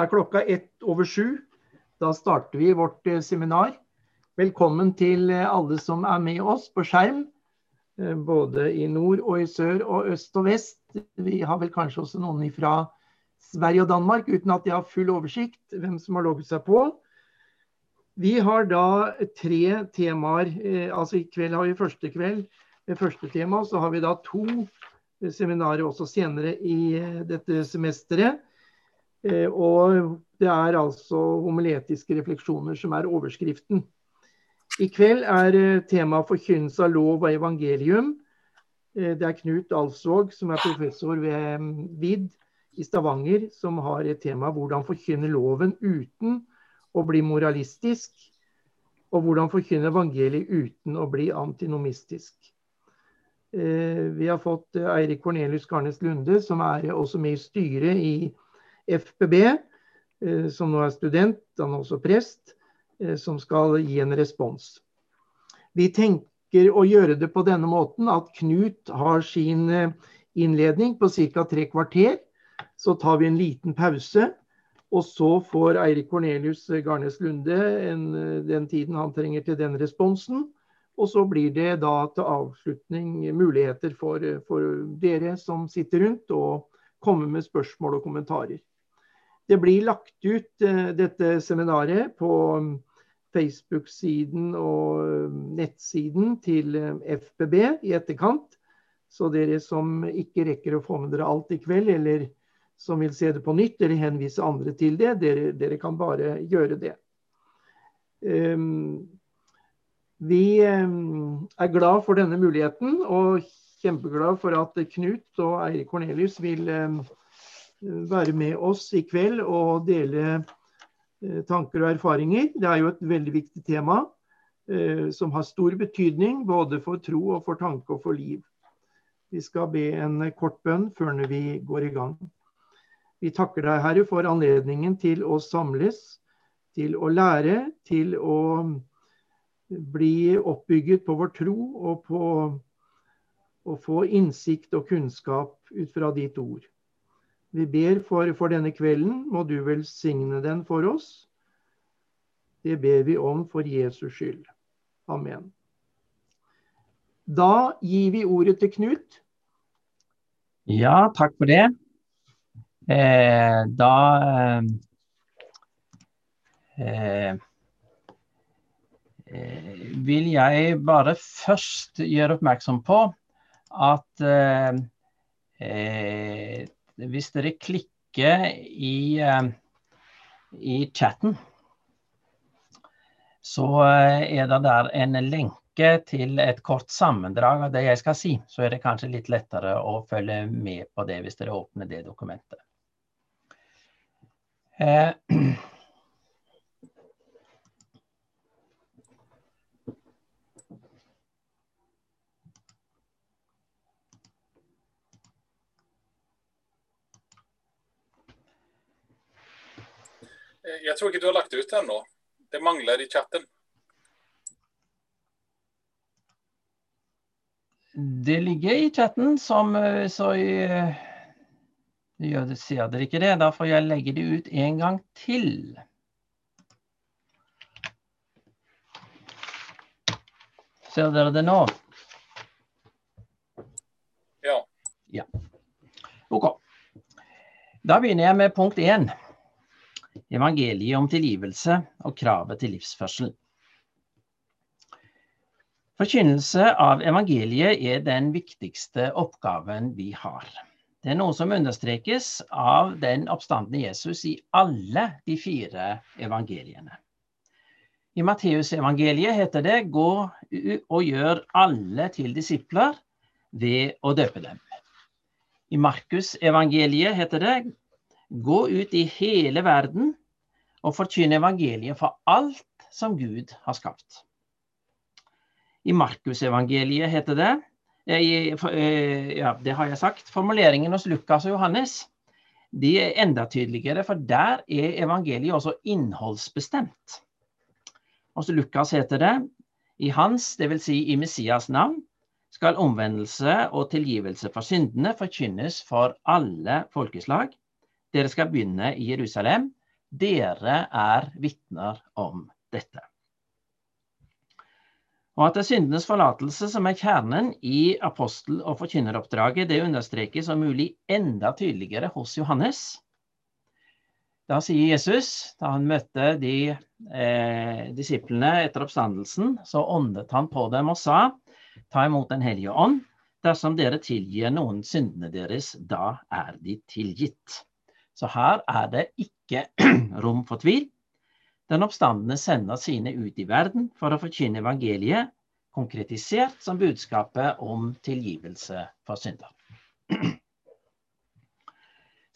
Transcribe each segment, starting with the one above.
er klokka ett over sju. Da starter vi vårt eh, seminar. Velkommen til eh, alle som er med oss på skjerm. eh, Både i nord og i sør og øst og vest. Vi har vel kanskje også noen fra Sverige og Danmark, uten at jeg har full oversikt hvem som har logget seg på. Vi har da tre temaer. Altså i kveld har vi første kveld. med første tema. Så har vi da to seminarer også senere i dette semesteret. Eh, Og det er altså homiletiske refleksjoner som er overskriften. I kveld er eh, tema forkynnelse av lov og evangelium. Eh, Det er Knut Alsvåg, som er professor ved mm, VID i Stavanger, som har et tema hvordan forkynne loven uten å bli moralistisk, og hvordan forkynne evangeliet uten å bli antinomistisk. Vi har fått Eirik Cornelius Garnes Lunde, som er også med i styret i FPB, eh, som nå er student, han er også prest, eh, som skal gi en respons. Vi tenker å gjøre det på denne måten at Knut har sin eh, innledning på ca. tre kvarter. Så tar vi en liten pause. Og så får Eirik Cornelius Garnes Lunde en, den tiden han trenger til den responsen. Og så blir det da til avslutning muligheter for, for dere som sitter rundt, å komme med spørsmål og kommentarer. Det blir lagt ut eh, dette seminaret på mm, Facebook-siden og mm, nettsiden til eh, FBB i etterkant. Så dere som ikke rekker å få med dere alt i kveld, eller som vil se det på nytt eller henvise andre til det, dere, dere kan bare gjøre det. Um, vi um, er glad for denne muligheten og kjempeglad for at Knut og Eirik Cornelius vil um, være med oss i kveld og dele uh, tanker og erfaringer. Det er jo et veldig viktig tema uh, som har stor betydning både for tro og for tanke og for liv. Vi skal be en kort bønn før vi går i gang. Vi takker deg, Herre, for anledningen til å samles, til å lære, til å bli oppbygget på vår tro og på å få innsikt og kunnskap ut fra ditt ord. Vi ber for, for denne kvelden, må du velsigne den for oss. Det ber vi om for Jesus skyld. Amen. Da gir vi ordet til Knut. Ja, takk for det. Eh, da eh, eh, vil jeg bare først gjøre oppmerksom på at eh, eh, hvis dere klikker i, eh, i chatten, så er det der en lenke til et kort sammendrag av det jeg skal si. Så er det kanskje litt lettere å følge med på det hvis dere åpner det dokumentet. Eh, Jeg tror ikke du har lagt ut ennå. Det mangler i chatten. Det ligger i chatten, som, eh, så jeg, gjør det, ser dere ikke det. Da får jeg legge det ut en gang til. Ser dere det nå? Ja. Ja. OK. Da begynner jeg med punkt én. Evangeliet om tilgivelse og kravet til livsførsel. Forkynnelse av evangeliet er den viktigste oppgaven vi har. Det er noe som understrekes av den oppstandende Jesus i alle de fire evangeliene. I Matteusevangeliet heter det 'gå og gjør alle til disipler ved å døpe dem'. I Markusevangeliet heter det 'gå ut i hele verden og forkynne evangeliet for alt som Gud har skapt'. I Markusevangeliet heter det ja, det har jeg sagt. Formuleringen hos Lukas og Johannes de er enda tydeligere, for der er evangeliet også innholdsbestemt. Hos Lukas heter det i hans, dvs. Si i Messias navn, skal omvendelse og tilgivelse for syndene forkynnes for alle folkeslag. Dere skal begynne i Jerusalem, Dere er vitner om dette. Og at det er syndenes forlatelse som er kjernen i apostel- og forkynneroppdraget, det understrekes om mulig enda tydeligere hos Johannes. Da sier Jesus, da han møtte de eh, disiplene etter oppstandelsen, så åndet han på dem og sa, ta imot Den hellige ånd. Dersom dere tilgir noen syndene deres, da er de tilgitt. Så her er det ikke rom for tvil. Den oppstandende sender sine ut i verden for å forkynne evangeliet, konkretisert som budskapet om tilgivelse for synder.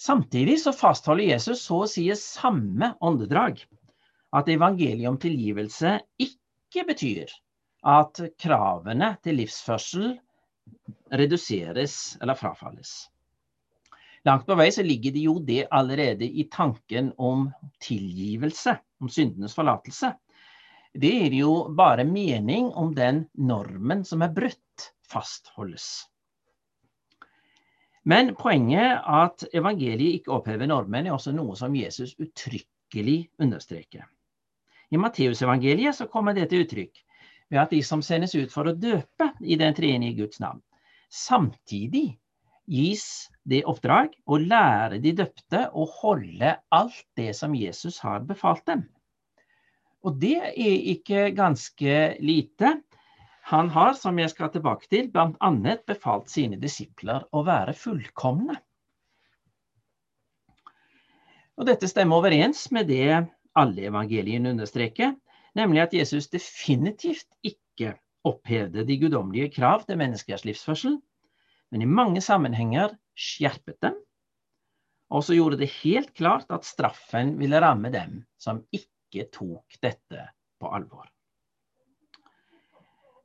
Samtidig så fastholder Jesus så å si samme åndedrag, at evangeliet om tilgivelse ikke betyr at kravene til livsførsel reduseres eller frafalles. Langt på vei så ligger det jo det allerede i tanken om tilgivelse, om syndenes forlatelse. Det gir jo bare mening om den normen som er brutt, fastholdes. Men poenget at evangeliet ikke opphever normen, er også noe som Jesus uttrykkelig understreker. I Matteusevangeliet så kommer det til uttrykk ved at de som sendes ut for å døpe i den treenige Guds navn, samtidig gis det oppdrag å lære de døpte å holde alt det som Jesus har befalt dem. Og det er ikke ganske lite. Han har, som jeg skal tilbake til, bl.a. befalt sine disipler å være fullkomne. Og dette stemmer overens med det alle evangeliene understreker, nemlig at Jesus definitivt ikke opphevde de guddommelige krav til menneskers livsførsel, men i mange sammenhenger skjerpet dem. Og så gjorde det helt klart at straffen ville ramme dem som ikke tok dette på alvor.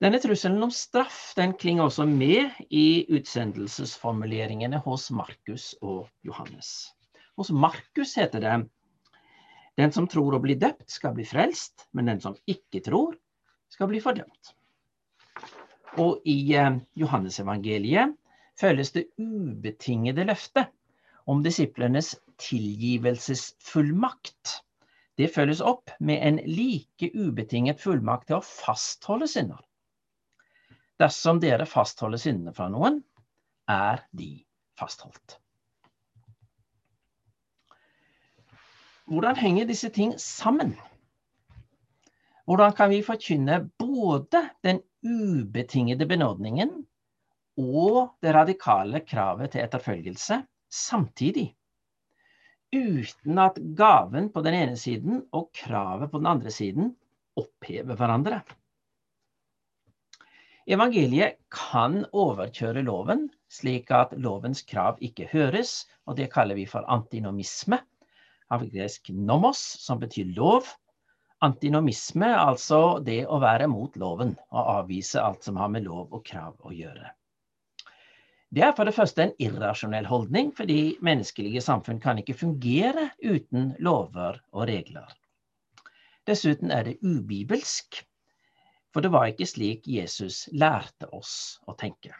Denne trusselen om straff den klinger også med i utsendelsesformuleringene hos Markus og Johannes. Hos Markus heter det den som tror å bli døpt, skal bli frelst, men den som ikke tror, skal bli fordømt. Og i eh, Johannesevangeliet føles det ubetingede løftet om disiplenes tilgivelsesfullmakt. Det følges opp med en like ubetinget fullmakt til å fastholde synder. Dersom dere fastholder syndene fra noen, er de fastholdt. Hvordan henger disse ting sammen? Hvordan kan vi forkynne både den ubetingede benådningen og det radikale kravet til etterfølgelse samtidig. Uten at gaven på den ene siden og kravet på den andre siden opphever hverandre. Evangeliet kan overkjøre loven, slik at lovens krav ikke høres, og det kaller vi for antinomisme, av gresk nomos, som betyr lov. Antinomisme, altså det å være mot loven og avvise alt som har med lov og krav å gjøre. Det er for det første en irrasjonell holdning, fordi menneskelige samfunn kan ikke fungere uten lover og regler. Dessuten er det ubibelsk, for det var ikke slik Jesus lærte oss å tenke.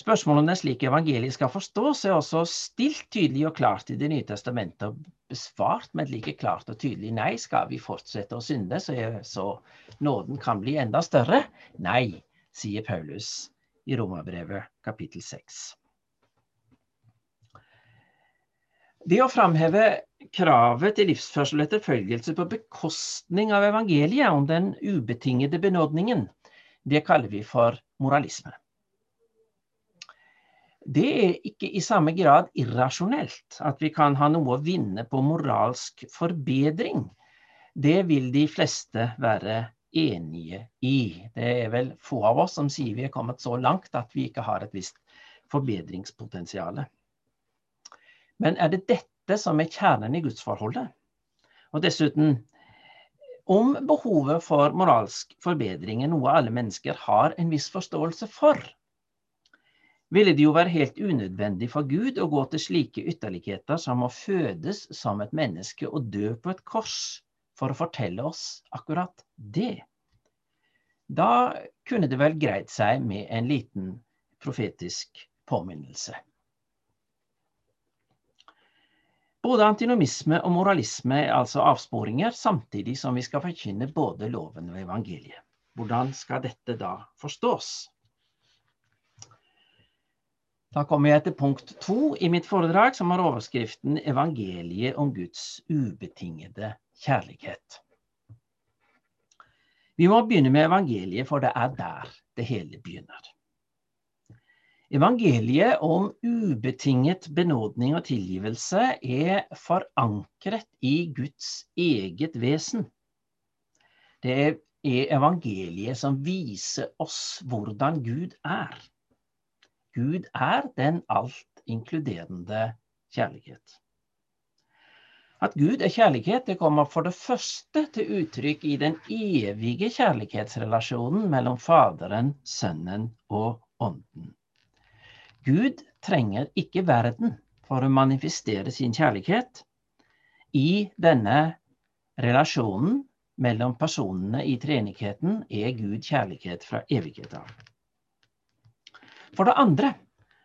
Spørsmålet om den slik evangeliet skal forstås, er også stilt tydelig og klart i Det nye testamentet, og besvart med et like klart og tydelig nei. Skal vi fortsette å synde, så nåden kan bli enda større? Nei, sier Paulus i Romerbrevet kapittel 6. Det å framheve kravet til livsførsel etter følgelse på bekostning av evangeliet om den ubetingede benådningen, det kaller vi for moralisme. Det er ikke i samme grad irrasjonelt at vi kan ha noe å vinne på moralsk forbedring. Det vil de fleste være enige i. Det er vel få av oss som sier vi er kommet så langt at vi ikke har et visst forbedringspotensial. Men er det dette som er kjernen i gudsforholdet? Og dessuten, om behovet for moralsk forbedring er noe alle mennesker har en viss forståelse for, ville det jo være helt unødvendig for Gud å gå til slike ytterligheter som å fødes som et menneske og dø på et kors for å fortelle oss akkurat det. Da kunne det vel greid seg med en liten profetisk påminnelse. Både antinomisme og moralisme er altså avsporinger, samtidig som vi skal forkynne både loven og evangeliet. Hvordan skal dette da forstås? Da kommer jeg til punkt to i mitt foredrag, som har overskriften 'Evangeliet om Guds ubetingede kjærlighet'. Vi må begynne med evangeliet, for det er der det hele begynner. Evangeliet om ubetinget benådning og tilgivelse er forankret i Guds eget vesen. Det er evangeliet som viser oss hvordan Gud er. Gud er den alt inkluderende kjærlighet. At Gud er kjærlighet, det kommer for det første til uttrykk i den evige kjærlighetsrelasjonen mellom Faderen, Sønnen og Ånden. Gud trenger ikke verden for å manifestere sin kjærlighet. I denne relasjonen mellom personene i treenigheten er Gud kjærlighet fra evighet av. For det andre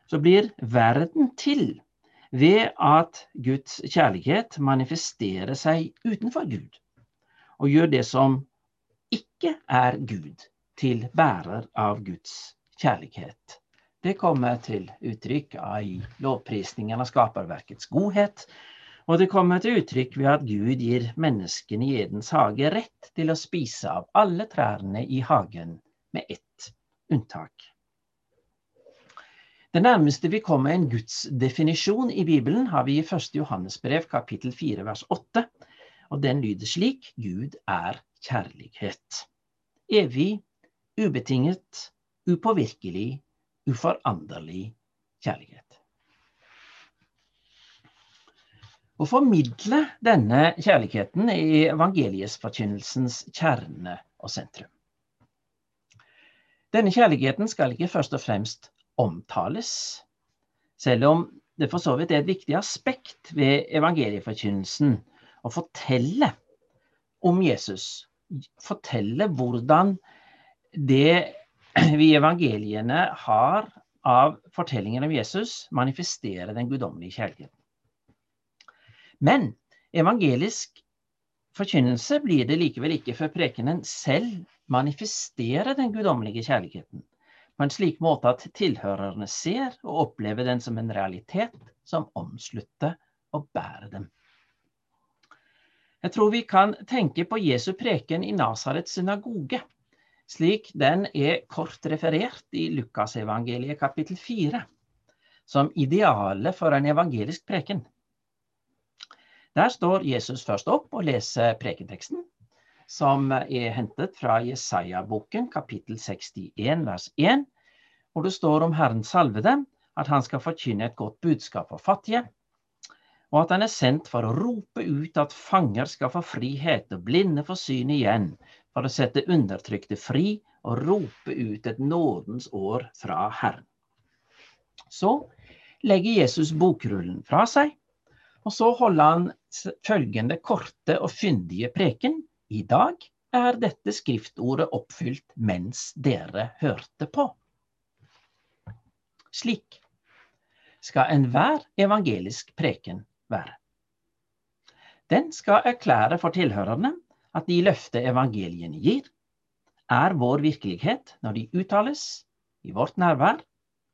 så blir verden til ved at Guds kjærlighet manifesterer seg utenfor Gud, og gjør det som ikke er Gud, til bærer av Guds kjærlighet det kommer til uttrykk i lovprisningen av skaperverkets godhet. Og det kommer til uttrykk ved at Gud gir menneskene i Edens hage rett til å spise av alle trærne i hagen, med ett unntak. Det nærmeste vi kommer en Guds definisjon i Bibelen, har vi i 1. Johannes brev kapittel 4 vers 8. Og den lyder slik Gud er kjærlighet. Evig, ubetinget, upåvirkelig uforanderlig kjærlighet. Å formidle denne kjærligheten er evangeliesforkynnelsens kjerne og sentrum. Denne kjærligheten skal ikke først og fremst omtales, selv om det for så vidt er et viktig aspekt ved evangelieforkynnelsen å fortelle om Jesus. Fortelle hvordan det vi i evangeliene har av fortellingen om Jesus, manifesterer den guddommelige kjærligheten. Men evangelisk forkynnelse blir det likevel ikke før prekenen selv manifesterer den guddommelige kjærligheten på en slik måte at tilhørerne ser og opplever den som en realitet som omslutter og bærer dem. Jeg tror vi kan tenke på Jesu preken i Nasarets synagoge slik den er kort referert i Lukasevangeliet kapittel 4, som idealet for en evangelisk preken. Der står Jesus først opp og leser prekenteksten, som er hentet fra Jesaja-boken kapittel 61 vers 1, hvor det står om Herren salvede, at han skal forkynne et godt budskap for fattige, og at han er sendt for å rope ut at fanger skal få frihet og blinde få syn igjen, for å sette undertrykte fri og rope ut et nådens år fra Herren. Så legger Jesus bokrullen fra seg, og så holder han følgende korte og fyndige preken. I dag er dette skriftordet oppfylt mens dere hørte på. Slik skal enhver evangelisk preken være. Den skal erklære for tilhørerne at de løfter evangeliene gir, er vår virkelighet når de uttales, i vårt nærvær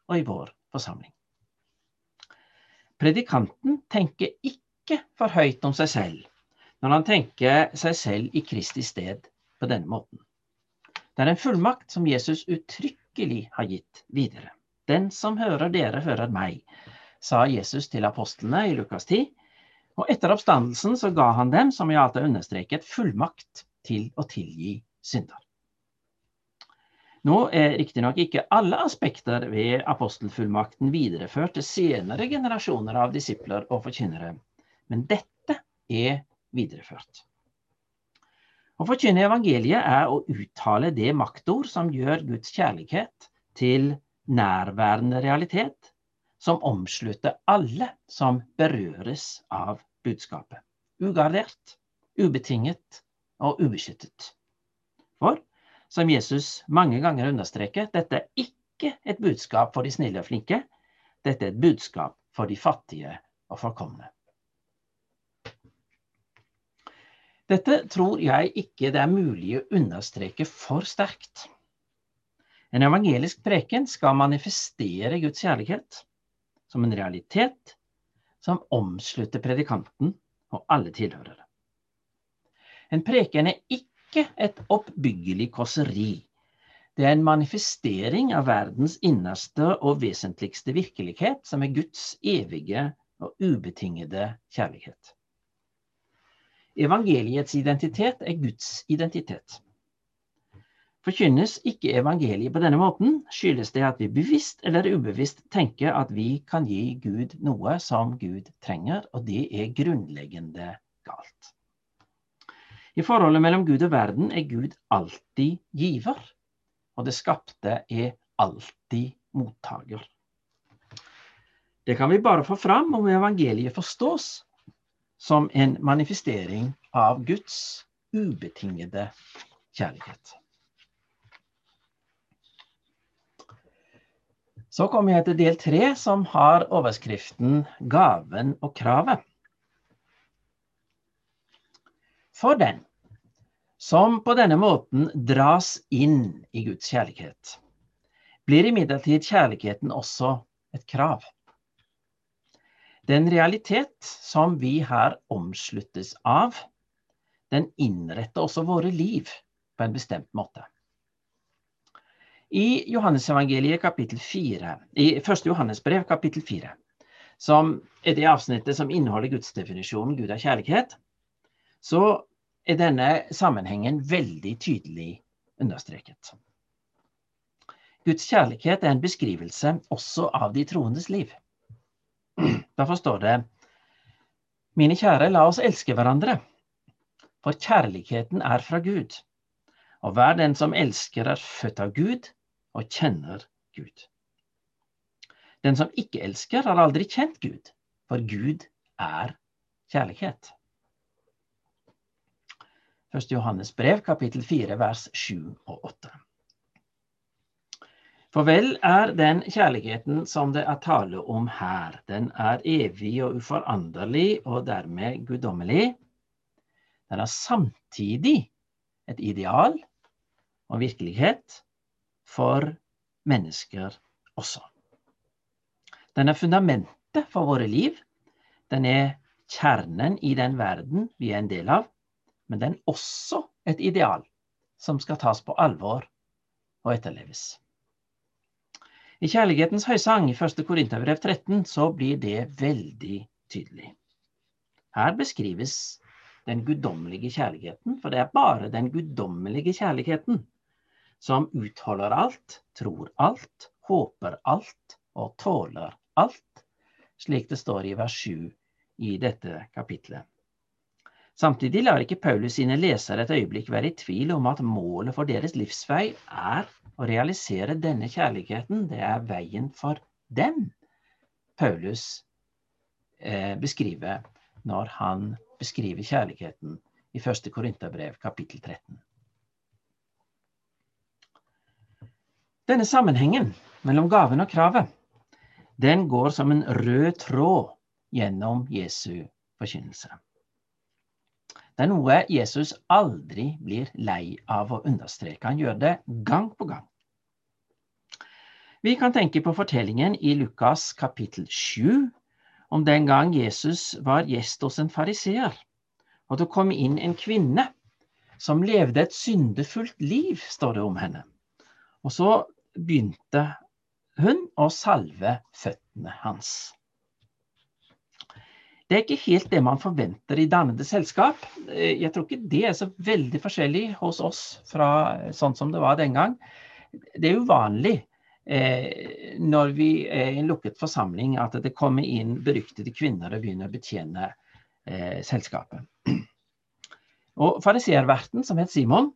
og i vår forsamling. Predikanten tenker ikke for høyt om seg selv når han tenker seg selv i Kristi sted på denne måten. Det er en fullmakt som Jesus uttrykkelig har gitt videre. Den som hører dere, hører meg, sa Jesus til apostlene i Lukas 10, og etter oppstandelsen så ga han dem, som jeg alltid understreket, fullmakt til å tilgi synder. Nå er riktignok ikke alle aspekter ved apostelfullmakten videreført til senere generasjoner av disipler og forkynnere, men dette er videreført. Å forkynne evangeliet er å uttale det maktord som gjør Guds kjærlighet til nærværende realitet, som omslutter alle som berøres av budskapet. Ugardert, ubetinget og ubeskyttet. For, som Jesus mange ganger understreker, dette er ikke et budskap for de snille og flinke. Dette er et budskap for de fattige og forkomne. Dette tror jeg ikke det er mulig å understreke for sterkt. En evangelisk preken skal manifestere Guds kjærlighet som en realitet som omslutter predikanten og alle tilhørere. En preken er ikke et oppbyggelig kåseri. Det er en manifestering av verdens innerste og vesentligste virkelighet, som er Guds evige og ubetingede kjærlighet. Evangeliets identitet er Guds identitet. Forkynnes ikke evangeliet på denne måten, skyldes det at vi bevisst eller ubevisst tenker at vi kan gi Gud noe som Gud trenger, og det er grunnleggende galt. I forholdet mellom Gud og verden er Gud alltid giver, og det skapte er alltid mottaker. Det kan vi bare få fram om evangeliet forstås som en manifestering av Guds ubetingede kjærlighet. Så kommer jeg til del tre, som har overskriften 'Gaven og kravet'. For den som på denne måten dras inn i Guds kjærlighet, blir imidlertid kjærligheten også et krav. Den realitet som vi her omsluttes av, den innretter også våre liv på en bestemt måte. I Johannesevangeliet kapittel 4, i første Johannesbrev kapittel 4, som er det avsnittet som inneholder gudsdefinisjonen Gud er kjærlighet, så er denne sammenhengen veldig tydelig understreket. Guds kjærlighet er en beskrivelse også av de troendes liv. Derfor står det Mine kjære, la oss elske hverandre, for kjærligheten er fra Gud. Og hver den som elsker, er født av Gud og kjenner Gud. Den som ikke elsker, har aldri kjent Gud, for Gud er kjærlighet. 1. Johannes brev, kapittel 4, vers 7 og 8. For vel er den kjærligheten som det er tale om her, den er evig og uforanderlig og dermed guddommelig. Den er samtidig et ideal og virkelighet for mennesker også. Den er fundamentet for våre liv. Den er kjernen i den verden vi er en del av. Men den er også et ideal som skal tas på alvor og etterleves. I Kjærlighetens høysang i 1. Korinterbrev 13 så blir det veldig tydelig. Her beskrives den guddommelige kjærligheten, for det er bare den guddommelige kjærligheten som utholder alt, tror alt, håper alt og tåler alt, slik det står i vers 7 i dette kapitlet. Samtidig lar ikke Paulus sine lesere et øyeblikk være i tvil om at målet for deres livsvei er å realisere denne kjærligheten. Det er veien for dem Paulus eh, beskriver når han beskriver kjærligheten i 1. Korinterbrev kapittel 13. Denne sammenhengen mellom gaven og kravet, den går som en rød tråd gjennom Jesu forkynnelse. Det er noe Jesus aldri blir lei av å understreke. Han gjør det gang på gang. Vi kan tenke på fortellingen i Lukas kapittel 7 om den gang Jesus var gjest hos en fariseer, og det kom inn en kvinne som levde et syndefullt liv, står det om henne. Og så begynte hun å salve føttene hans. Det er ikke helt det man forventer i dannede selskap. Eh, jeg tror ikke det er så veldig forskjellig hos oss fra sånn som det var den gang. Det er uvanlig eh, når vi er i en lukket forsamling at det kommer inn beryktede kvinner og begynner å betjene eh, selskapet. Og Fariseerverten, som het Simon,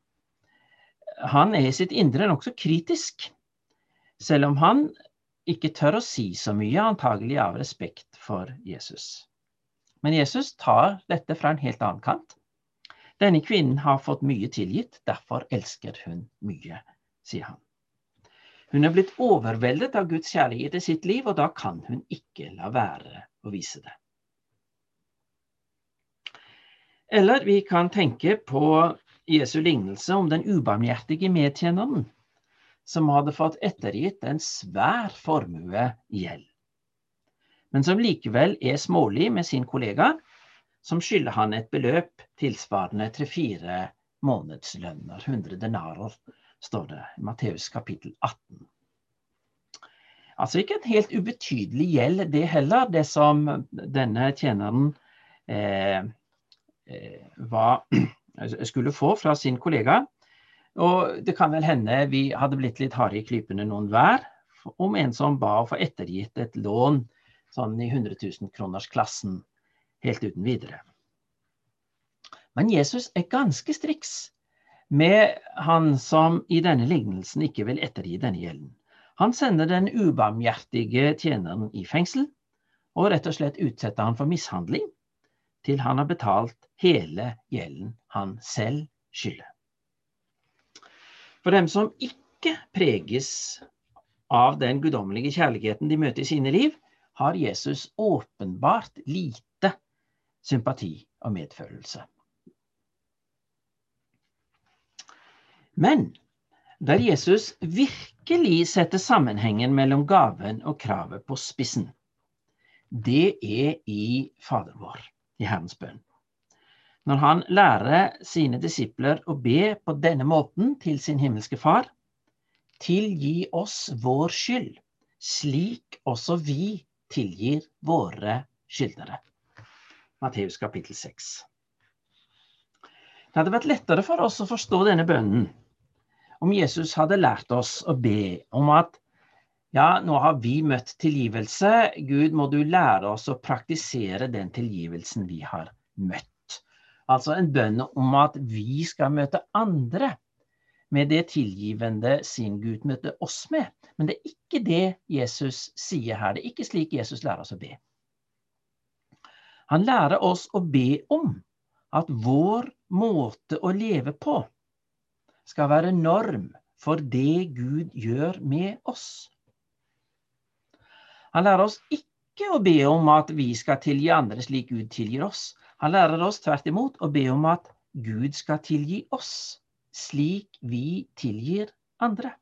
han er i sitt indre nokså kritisk selv om han ikke tør å si så mye, antagelig av respekt for Jesus. Men Jesus tar dette fra en helt annen kant. Denne kvinnen har fått mye tilgitt, derfor elsker hun mye, sier han. Hun er blitt overveldet av Guds kjærlighet i sitt liv, og da kan hun ikke la være å vise det. Eller vi kan tenke på Jesu lignelse om den ubarmhjertige medtjeneren som hadde fått ettergitt en svær formue gjeld, men som likevel er smålig med sin kollega, som skylder han et beløp tilsvarende tre-fire månedslønner, 100 denarer, står det i Matteus kapittel 18. Altså ikke en helt ubetydelig gjeld, det heller, det som denne tjeneren eh, eh var, skulle få fra sin kollega. Og det kan vel hende vi hadde blitt litt harde i klypene noen hver om en som ba å få ettergitt et lån sånn i 100 000 kroners klassen helt uten videre. Men Jesus er ganske striks med han som i denne lignelsen ikke vil ettergi denne gjelden. Han sender den ubarmhjertige tjeneren i fengsel, og rett og slett utsetter han for mishandling til han har betalt hele gjelden han selv skylder. For dem som ikke preges av den guddommelige kjærligheten de møter i sine liv, har Jesus åpenbart lite sympati og medfølelse. Men der Jesus virkelig setter sammenhengen mellom gaven og kravet på spissen, det er i Fader vår, i Herrens bønn når han lærer sine disipler å be på denne måten til sin himmelske Far. Tilgi oss vår skyld, slik også vi tilgir våre skyldnere. Matteus kapittel 6. Det hadde vært lettere for oss å forstå denne bønnen om Jesus hadde lært oss å be om at ja, nå har vi møtt tilgivelse. Gud, må du lære oss å praktisere den tilgivelsen vi har møtt. Altså en bønn om at vi skal møte andre med det tilgivende sin Gud møter oss med. Men det er ikke det Jesus sier her. Det er ikke slik Jesus lærer oss å be. Han lærer oss å be om at vår måte å leve på skal være norm for det Gud gjør med oss. Han lærer oss ikke å be om at vi skal tilgi andre slik Gud tilgir oss. Han lærer oss tvert imot å be om at Gud skal tilgi oss, slik vi tilgir andre.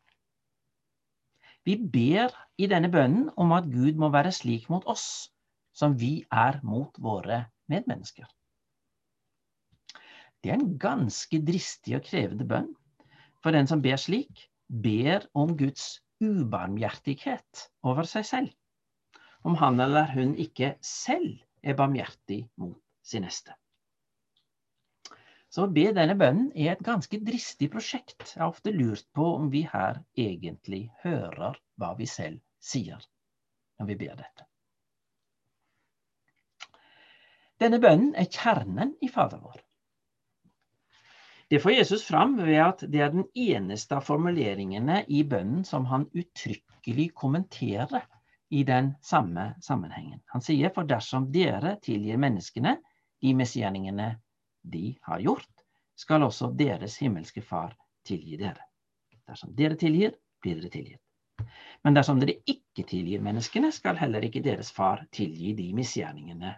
Vi ber i denne bønnen om at Gud må være slik mot oss som vi er mot våre medmennesker. Det er en ganske dristig og krevende bønn, for den som ber slik, ber om Guds ubarmhjertighet over seg selv, om han eller hun ikke selv er barmhjertig mot sin neste. Så å be denne bønnen er et ganske dristig prosjekt. Jeg har ofte lurt på om vi her egentlig hører hva vi selv sier når vi ber dette. Denne bønnen er kjernen i Fader vår. Det får Jesus fram ved at det er den eneste av formuleringene i bønnen som han uttrykkelig kommenterer i den samme sammenhengen. Han sier for dersom dere tilgir menneskene de misgjerningene de har gjort, skal også deres himmelske Far tilgi dere. Dersom dere tilgir, blir dere tilgitt. Men dersom dere ikke tilgir menneskene, skal heller ikke deres far tilgi de misgjerningene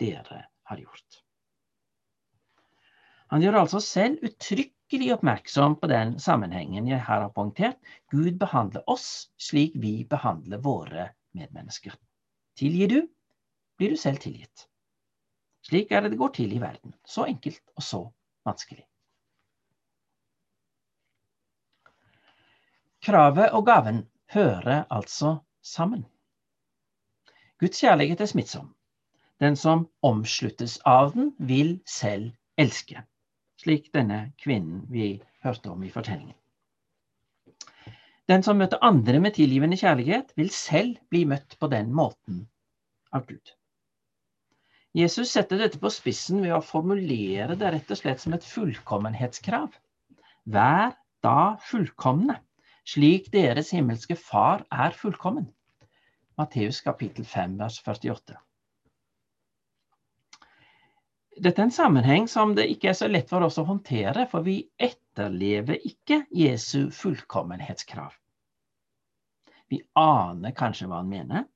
dere har gjort. Han gjør altså selv uttrykkelig oppmerksom på den sammenhengen jeg her har poengtert. Gud behandler oss slik vi behandler våre medmennesker. Tilgir du, blir du selv tilgitt. Slik er det det går til i verden. Så enkelt og så vanskelig. Kravet og gaven hører altså sammen. Guds kjærlighet er smittsom. Den som omsluttes av den, vil selv elske. Slik denne kvinnen vi hørte om i fortellingen. Den som møter andre med tilgivende kjærlighet, vil selv bli møtt på den måten av Gud. Jesus setter dette på spissen ved å formulere det rett og slett som et fullkommenhetskrav. Vær da fullkomne, slik deres himmelske Far er fullkommen. Matteus kapittel 5 vers 48. Dette er en sammenheng som det ikke er så lett for oss å håndtere, for vi etterlever ikke Jesu fullkommenhetskrav. Vi aner kanskje hva han mener,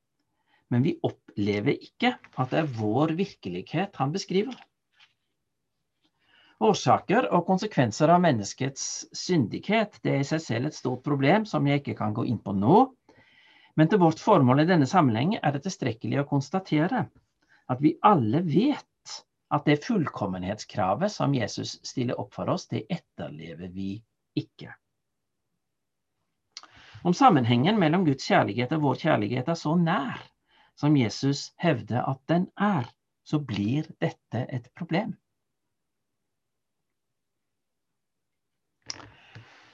men vi opplever ikke at det er vår virkelighet han beskriver. Årsaker og konsekvenser av menneskets syndighet det er i seg selv et stort problem som jeg ikke kan gå inn på nå. Men til vårt formål i denne sammenheng er det tilstrekkelig å konstatere at vi alle vet at det fullkommenhetskravet som Jesus stiller opp for oss, det etterlever vi ikke. Om sammenhengen mellom Guds kjærlighet og vår kjærlighet er så nær som Jesus hevder at den er, så blir dette et problem.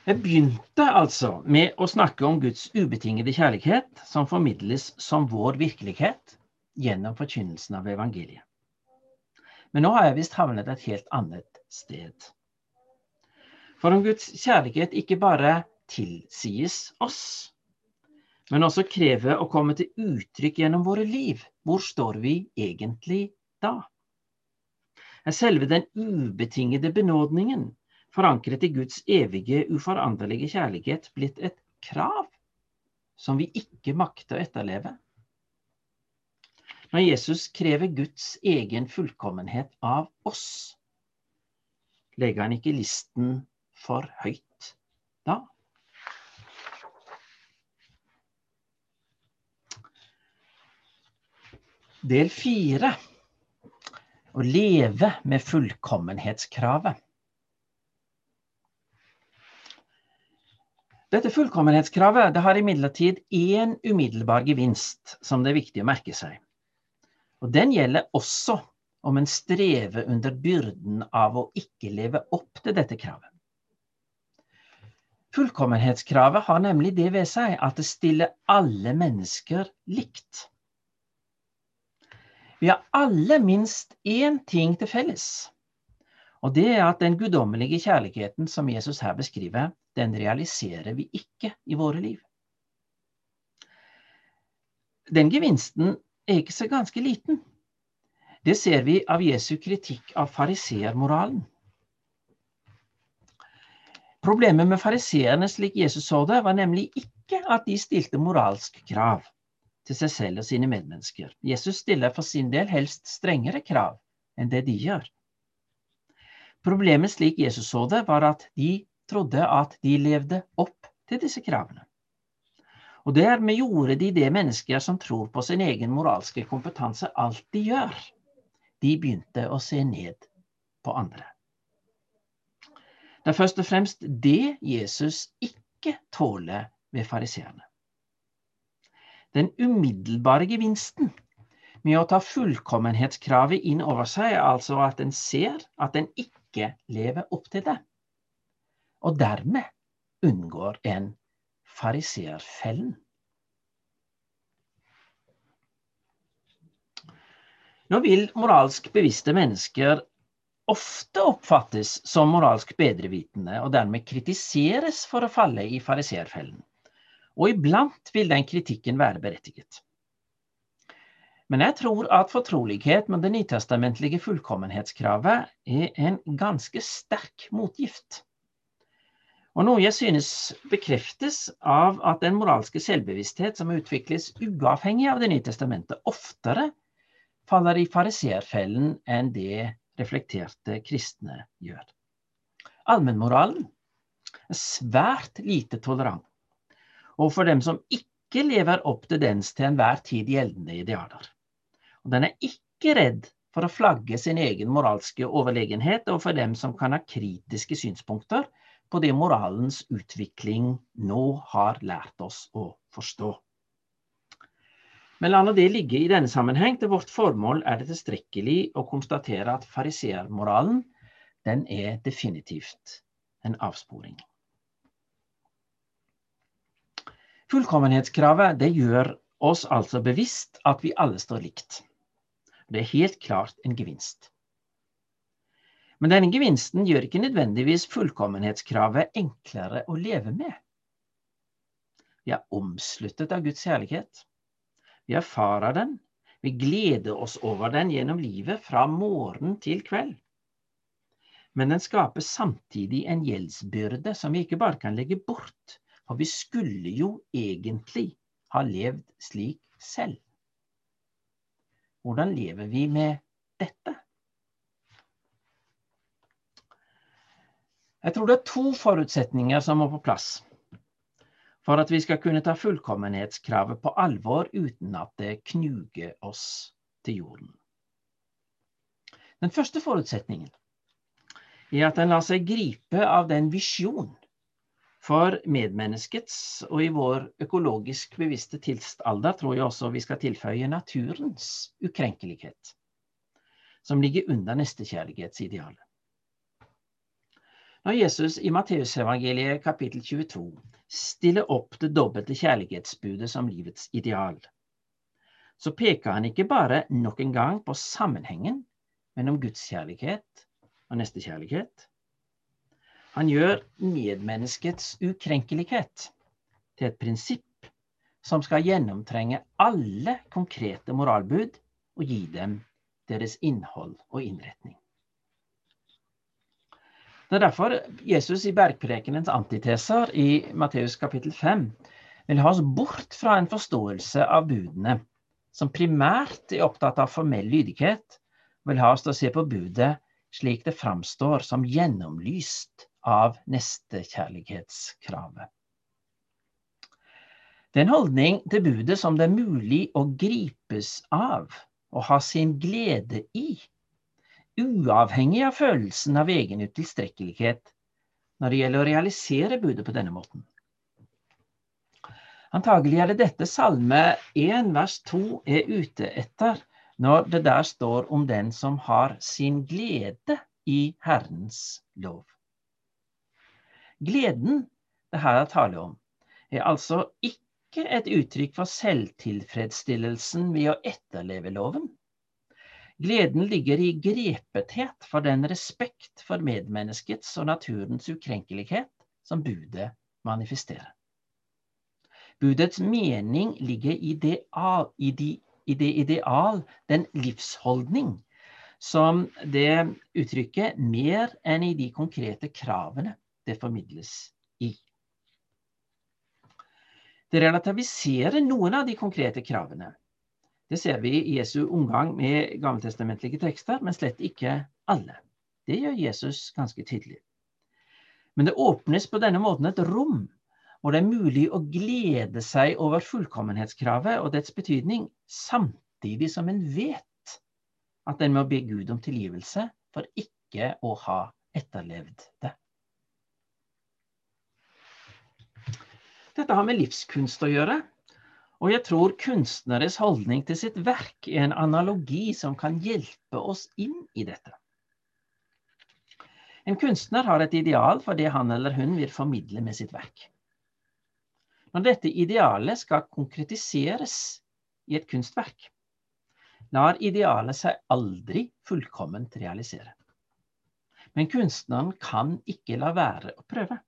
Jeg begynte altså med å snakke om Guds ubetingede kjærlighet, som formidles som vår virkelighet gjennom forkynnelsen av evangeliet. Men nå har jeg visst havnet et helt annet sted. For om Guds kjærlighet ikke bare tilsies oss, men også krever å komme til uttrykk gjennom våre liv, hvor står vi egentlig da? Er selve den ubetingede benådningen forankret i Guds evige, uforanderlige kjærlighet, blitt et krav som vi ikke makter å etterleve. Når Jesus krever Guds egen fullkommenhet av oss, legger han ikke listen for høyt da? Del fire å leve med fullkommenhetskravet. Dette fullkommenhetskravet det har imidlertid én umiddelbar gevinst som det er viktig å merke seg. Og Den gjelder også om en strever under byrden av å ikke leve opp til dette kravet. Fullkommenhetskravet har nemlig det ved seg at det stiller alle mennesker likt. Vi har alle minst én ting til felles. Og det er at den guddommelige kjærligheten som Jesus her beskriver, den realiserer vi ikke i våre liv. Den gevinsten er ikke så ganske liten. Det ser vi av Jesu kritikk av fariseermoralen. Problemet med fariseerne slik Jesus så det, var nemlig ikke at de stilte moralsk krav til seg selv og sine medmennesker. Jesus stiller for sin del helst strengere krav enn det de gjør. Problemet slik Jesus så det, var at de trodde at de levde opp til disse kravene. Og dermed gjorde de det mennesker som tror på sin egen moralske kompetanse, alltid gjør. De begynte å se ned på andre. Det er først og fremst det Jesus ikke tåler ved fariseerne. Den umiddelbare gevinsten med å ta fullkommenhetskravet inn over seg, altså at en ser at en ikke lever opp til det og dermed unngår en fariserfellen. Nå vil moralsk bevisste mennesker ofte oppfattes som moralsk bedrevitende og dermed kritiseres for å falle i fariseerfellen. Og iblant vil den kritikken være berettiget. Men jeg tror at fortrolighet med det nytestamentlige fullkommenhetskravet er en ganske sterk motgift. Og noe jeg synes bekreftes av at den moralske selvbevissthet som utvikles uavhengig av Det nye testamentet, oftere faller i fariseerfellen enn det reflekterte kristne gjør. Allmennmoralen er svært lite tolerant overfor dem som ikke lever opp til dens til enhver tid gjeldende idealer. Og den er ikke redd for å flagge sin egen moralske overlegenhet overfor dem som kan ha kritiske synspunkter på det moralens utvikling nå har lært oss å forstå. Men la nå det ligge i denne sammenheng. Til vårt formål er det tilstrekkelig å konstatere at fariseermoralen den er definitivt en avsporing. Fullkommenhetskravet det gjør oss altså bevisst at vi alle står likt. Det er helt klart en gevinst. Men denne gevinsten gjør ikke nødvendigvis fullkommenhetskravet enklere å leve med. Vi er omsluttet av Guds kjærlighet. Vi erfarer den. Vi gleder oss over den gjennom livet fra morgen til kveld. Men den skaper samtidig en gjeldsbyrde som vi ikke bare kan legge bort, for vi skulle jo egentlig ha levd slik selv. Hvordan lever vi med dette? Jeg tror det er to forutsetninger som må på plass for at vi skal kunne ta fullkommenhetskravet på alvor uten at det knuger oss til jorden. Den første forutsetningen er at en lar seg gripe av den visjon for medmenneskets, og i vår økologisk bevisste tidsalder tror jeg også vi skal tilføye naturens ukrenkelighet, som ligger under nestekjærlighetsidealet. Når Jesus i Matteusevangeliet kapittel 22 stiller opp det dobbelte kjærlighetsbudet som livets ideal, så peker han ikke bare nok en gang på sammenhengen mellom gudskjærlighet og nestekjærlighet. Han gjør medmenneskets ukrenkelighet til et prinsipp som skal gjennomtrenge alle konkrete moralbud og gi dem deres innhold og innretning. Det er derfor Jesus i bergprekenens antiteser i Matteus kapittel 5 vil ha oss bort fra en forståelse av budene som primært er opptatt av formell lydighet, vil ha oss til å se på budet slik det framstår som gjennomlyst av nestekjærlighetskravet. Det er en holdning til budet som det er mulig å gripes av og ha sin glede i uavhengig av følelsen av egen utilstrekkelighet når det gjelder å realisere budet på denne måten. Antagelig er det dette Salme 1 vers 2 er ute etter når det der står om den som har sin glede i Herrens lov. Gleden det her er tale om, er altså ikke et uttrykk for selvtilfredsstillelsen ved å etterleve loven. Gleden ligger i grepethet for den respekt for medmenneskets og naturens ukrenkelighet som budet manifesterer. Budets mening ligger i det, i, de, i det ideal, den livsholdning, som det uttrykket mer enn i de konkrete kravene det formidles i. Det relativiserer noen av de konkrete kravene, det ser vi i Jesu omgang med gammeltestamentlige tekster, men slett ikke alle. Det gjør Jesus ganske tydelig. Men det åpnes på denne måten et rom hvor det er mulig å glede seg over fullkommenhetskravet og dets betydning, samtidig som en vet at en må be Gud om tilgivelse for ikke å ha etterlevd det. Dette har med livskunst å gjøre, og jeg tror kunstneres holdning til sitt verk er en analogi som kan hjelpe oss inn i dette. En kunstner har et ideal for det han eller hun vil formidle med sitt verk. Når dette idealet skal konkretiseres i et kunstverk, lar idealet seg aldri fullkomment realisere. Men kunstneren kan ikke la være å prøve.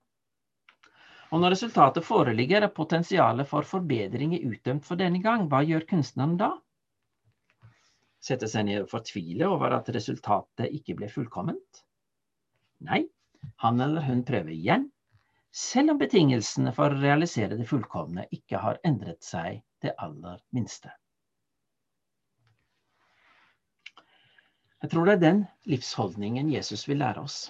Og når resultatet foreligger, er potensialet for forbedring utdømt for denne gang. Hva gjør kunstneren da? Sette seg ned og fortvile over at resultatet ikke ble fullkomment? Nei, han eller hun prøver igjen, selv om betingelsene for å realisere det fullkomne ikke har endret seg det aller minste. Jeg tror det er den livsholdningen Jesus vil lære oss.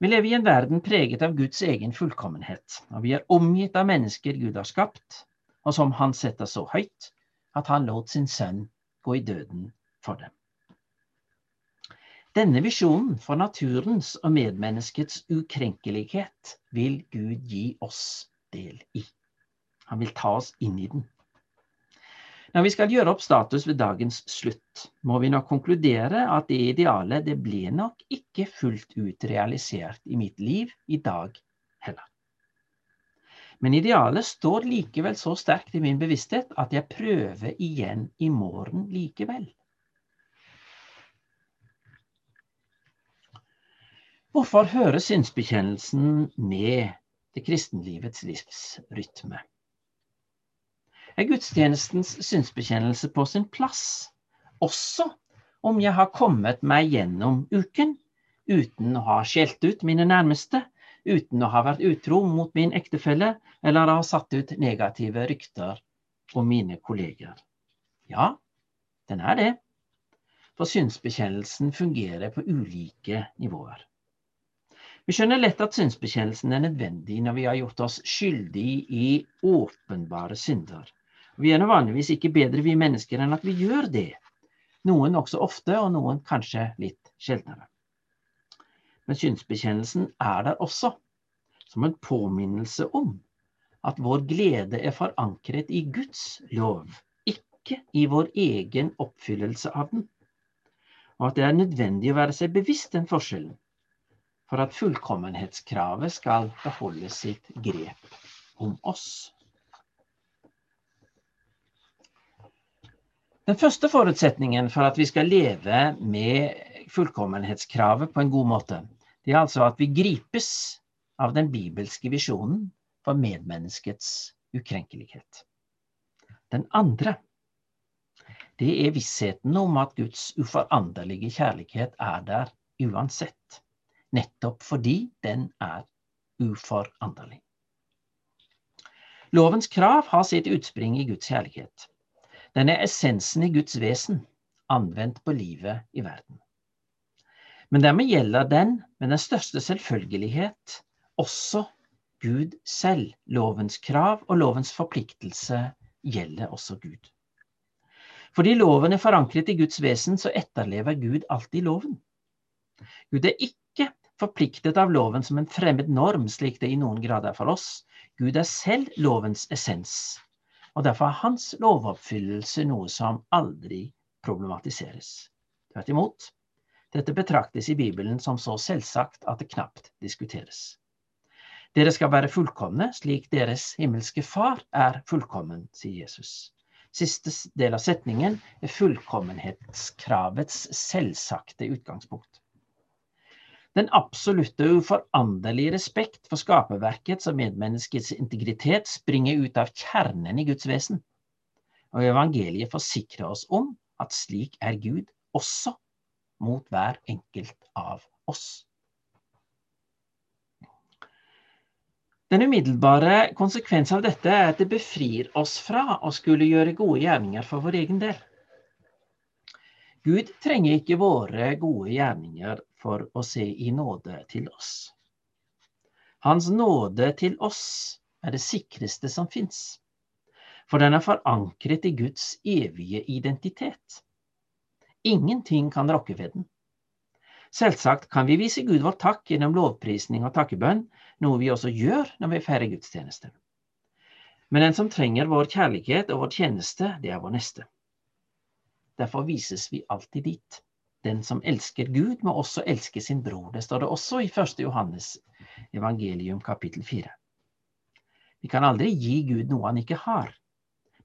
Vi lever i en verden preget av Guds egen fullkommenhet, og vi er omgitt av mennesker Gud har skapt, og som Han setter så høyt at Han lot sin sønn gå i døden for dem. Denne visjonen for naturens og medmenneskets ukrenkelighet vil Gud gi oss del i. Han vil ta oss inn i den. Når vi skal gjøre opp status ved dagens slutt, må vi nok konkludere at det idealet det ble nok ikke fullt ut realisert i mitt liv i dag heller. Men idealet står likevel så sterkt i min bevissthet at jeg prøver igjen i morgen likevel. Hvorfor hører synsbekjennelsen med til kristenlivets livsrytme? Er gudstjenestens synsbekjennelse på sin plass, også om jeg har kommet meg gjennom uken uten å ha skjelt ut mine nærmeste, uten å ha vært utro mot min ektefelle eller ha satt ut negative rykter om mine kolleger. Ja, den er det. For synsbekjennelsen fungerer på ulike nivåer. Vi skjønner lett at synsbekjennelsen er nødvendig når vi har gjort oss skyldig i åpenbare synder. Vi er nå vanligvis ikke bedre, vi mennesker, enn at vi gjør det. Noen også ofte, og noen kanskje litt sjeldnere. Men synsbekjennelsen er der også, som en påminnelse om at vår glede er forankret i Guds lov, ikke i vår egen oppfyllelse av den. Og at det er nødvendig å være seg bevisst den forskjellen for at fullkommenhetskravet skal beholde sitt grep om oss. Den første forutsetningen for at vi skal leve med fullkommenhetskravet på en god måte, det er altså at vi gripes av den bibelske visjonen for medmenneskets ukrenkelighet. Den andre, det er vissheten om at Guds uforanderlige kjærlighet er der uansett nettopp fordi den er uforanderlig. Lovens krav har sitt utspring i Guds kjærlighet. Den er essensen i Guds vesen, anvendt på livet i verden. Men dermed gjelder den med den største selvfølgelighet også Gud selv. Lovens krav og lovens forpliktelse gjelder også Gud. Fordi loven er forankret i Guds vesen, så etterlever Gud alltid loven. Gud er ikke forpliktet av loven som en fremmed norm, slik det i noen grad er for oss. Gud er selv lovens essens, og derfor er hans lovoppfyllelse noe som aldri problematiseres. Tvert imot, dette betraktes i Bibelen som så selvsagt at det knapt diskuteres. Dere skal være fullkomne, slik deres himmelske Far er fullkommen, sier Jesus. Siste del av setningen er fullkommenhetskravets selvsagte utgangspunkt. Den absolutte uforanderlige respekt for skaperverkets og medmenneskets integritet springer ut av kjernen i Guds vesen. Og evangeliet forsikrer oss om at slik er Gud også mot hver enkelt av oss. Den umiddelbare konsekvens av dette er at det befrir oss fra å skulle gjøre gode gjerninger for vår egen del. Gud trenger ikke våre gode gjerninger for å se i nåde til oss. Hans nåde til oss er det sikreste som fins, for den er forankret i Guds evige identitet. Ingenting kan rokke ved den. Selvsagt kan vi vise Gud vår takk gjennom lovprisning og takkebønn, noe vi også gjør når vi feirer gudstjeneste. Men den som trenger vår kjærlighet og vår tjeneste, det er vår neste. Derfor vises vi alltid dit. Den som elsker Gud, må også elske sin bror. Det står det også i 1. Johannes evangelium kapittel 4. Vi kan aldri gi Gud noe han ikke har,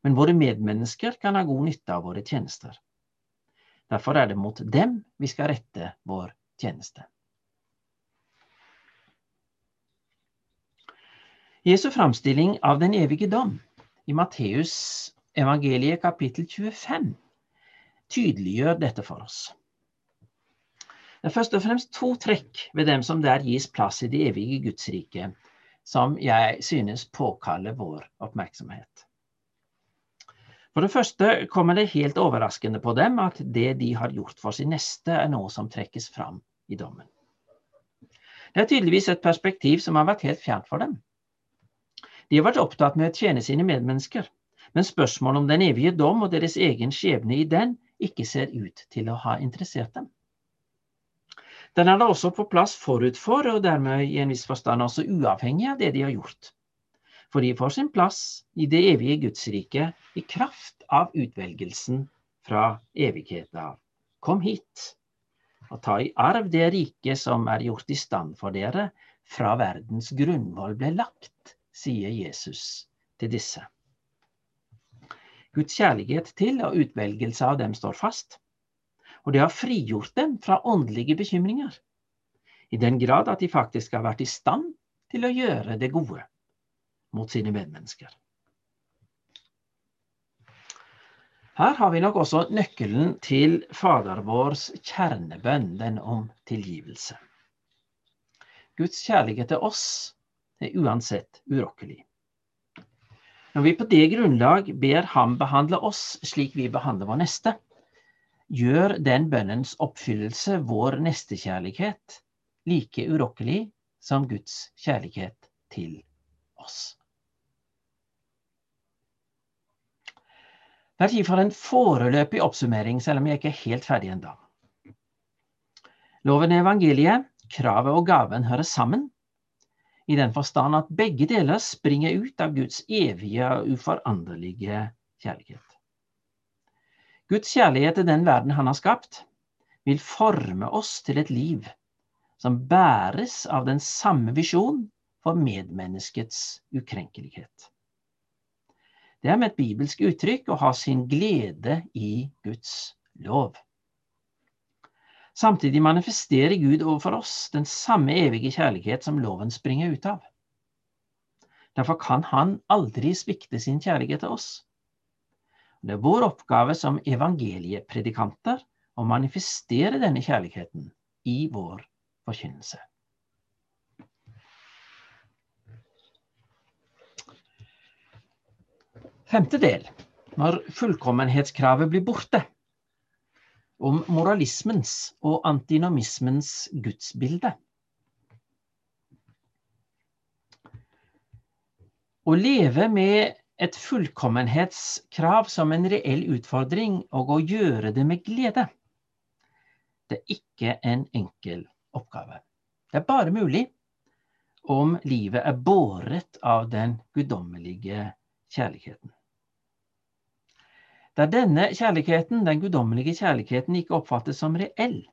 men våre medmennesker kan ha god nytte av våre tjenester. Derfor er det mot dem vi skal rette vår tjeneste. Jesu framstilling av den evige dom i Matteus evangeliet kapittel 25 tydeliggjør dette for oss. Det er først og fremst to trekk ved dem som der gis plass i det evige Guds rike, som jeg synes påkaller vår oppmerksomhet. For det første kommer det helt overraskende på dem at det de har gjort for sin neste, er noe som trekkes fram i dommen. Det er tydeligvis et perspektiv som har vært helt fjernt for dem. De har vært opptatt med å tjene sine medmennesker, men spørsmålet om den evige dom og deres egen skjebne i den ikke ser ut til å ha interessert dem. Den er da også på plass forut for, og dermed i en viss forstand også uavhengig av det de har gjort. For de får sin plass i det evige Gudsriket i kraft av utvelgelsen fra evigheten av. Kom hit og ta i arv det riket som er gjort i stand for dere fra verdens grunnvoll ble lagt, sier Jesus til disse. Guds kjærlighet til og utvelgelse av dem står fast. Og det har frigjort dem fra åndelige bekymringer. I den grad at de faktisk har vært i stand til å gjøre det gode mot sine medmennesker. Her har vi nok også nøkkelen til Fader vårs kjernebønn, den om tilgivelse. Guds kjærlighet til oss er uansett urokkelig. Når vi på det grunnlag ber ham behandle oss slik vi behandler vår neste, gjør den bønnens oppfyllelse vår nestekjærlighet like urokkelig som Guds kjærlighet til oss. Det er tid for en foreløpig oppsummering, selv om jeg ikke er helt ferdig ennå. Loven i evangeliet, kravet og gaven hører sammen, i den forstand at begge deler springer ut av Guds evige og uforanderlige kjærlighet. Guds kjærlighet til den verden han har skapt, vil forme oss til et liv som bæres av den samme visjon for medmenneskets ukrenkelighet. Det er med et bibelsk uttrykk å ha sin glede i Guds lov. Samtidig manifesterer Gud overfor oss den samme evige kjærlighet som loven springer ut av. Derfor kan han aldri svikte sin kjærlighet til oss. Det er vår oppgave som evangeliepredikanter å manifestere denne kjærligheten i vår forkynnelse. Femte del, når fullkommenhetskravet blir borte, om moralismens og antinomismens gudsbilde. Å leve med et fullkommenhetskrav som en reell utfordring og å gjøre det med glede, det er ikke en enkel oppgave. Det er bare mulig om livet er båret av den guddommelige kjærligheten. Der denne kjærligheten, den guddommelige kjærligheten, ikke oppfattes som reell,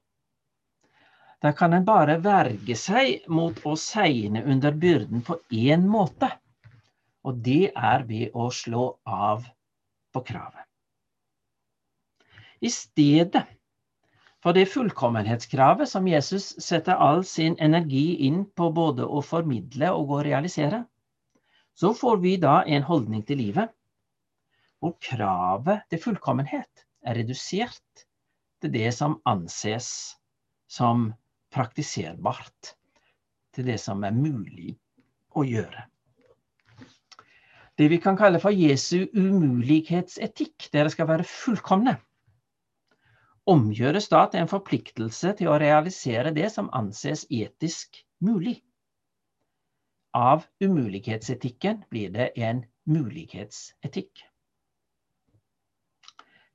der kan en bare verge seg mot å segne under byrden på én måte, og det er ved å slå av på kravet. I stedet for det fullkommenhetskravet som Jesus setter all sin energi inn på både å formidle og å realisere, så får vi da en holdning til livet hvor kravet til fullkommenhet er redusert til det som anses som praktiserbart, til det som er mulig å gjøre. Det vi kan kalle for Jesu umulighetsetikk, dere skal være fullkomne, omgjøres da til en forpliktelse til å realisere det som anses etisk mulig. Av umulighetsetikken blir det en mulighetsetikk.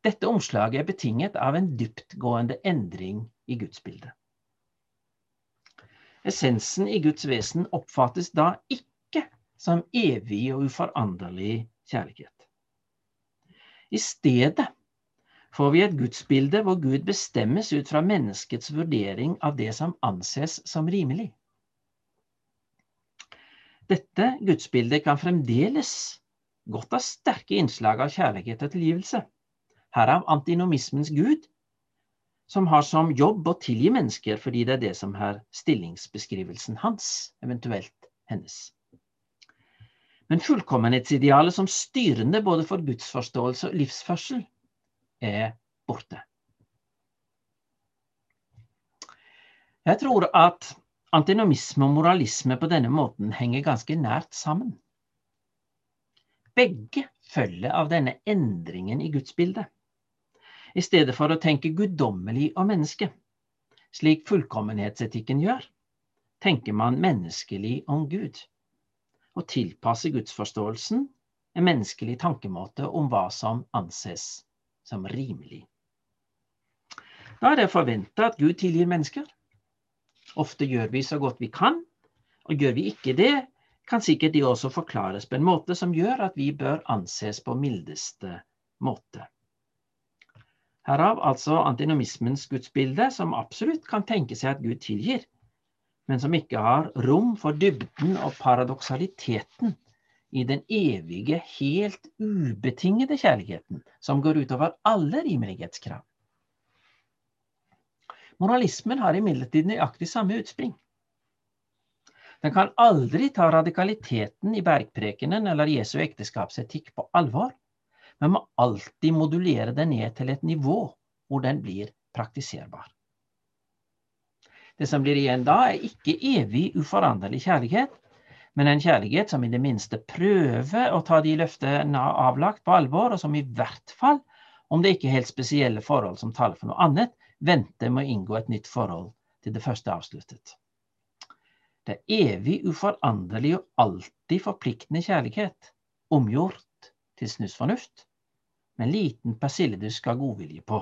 Dette omslaget er betinget av en dyptgående endring i gudsbildet. Essensen i Guds vesen oppfattes da ikke som evig og uforanderlig kjærlighet. I stedet får vi et gudsbilde hvor Gud bestemmes ut fra menneskets vurdering av det som anses som rimelig. Dette gudsbildet kan fremdeles godt ha sterke innslag av kjærlighet og tilgivelse herav antinomismens gud, som har som jobb å tilgi mennesker fordi det er det som er stillingsbeskrivelsen hans, eventuelt hennes. Men fullkommenhetsidealet som styrende både for gudsforståelse og livsførsel er borte. Jeg tror at antinomisme og moralisme på denne måten henger ganske nært sammen. Begge følger av denne endringen i gudsbildet i stedet for å tenke guddommelig om mennesket. Slik fullkommenhetsetikken gjør, tenker man menneskelig om Gud. Og tilpasse gudsforståelsen en menneskelig tankemåte om hva som anses som rimelig. Da er det forventa at Gud tilgir mennesker. Ofte gjør vi så godt vi kan, og gjør vi ikke det, kan sikkert de også forklares på en måte som gjør at vi bør anses på mildeste måte. Herav altså antinomismens gudsbilde, som absolutt kan tenke seg at Gud tilgir, men som ikke har rom for dybden og paradoksaliteten i den evige, helt ubetingede kjærligheten, som går utover alle rimelighetskrav. Moralismen har imidlertid nøyaktig samme utspring. Den kan aldri ta radikaliteten i bergprekenen eller Jesu ekteskapsetikk på alvor men må alltid modulere den ned til et nivå hvor den blir praktiserbar. Det som blir igjen da, er ikke evig uforanderlig kjærlighet, men en kjærlighet som i det minste prøver å ta de løftene avlagt på alvor, og som i hvert fall, om det ikke er helt spesielle forhold som taler for noe annet, venter med å inngå et nytt forhold til det første avsluttet. Det er evig, uforanderlig og alltid forpliktende kjærlighet, omgjort til snusfornuft, med en liten persilledusk av godvilje på.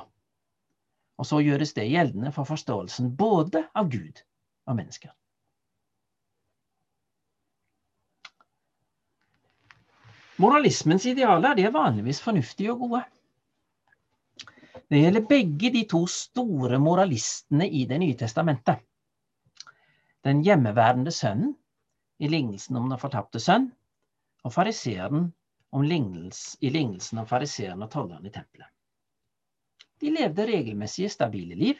Og så gjøres det gjeldende for forståelsen både av Gud og mennesker. Moralismens idealer er vanligvis fornuftige og gode. Det gjelder begge de to store moralistene i Det nye testamentet. Den hjemmeværende sønnen i lignelsen om den fortapte sønn, og fariseeren i lignelsen om fariseeren og tolleren i tempelet. De levde regelmessige, stabile liv,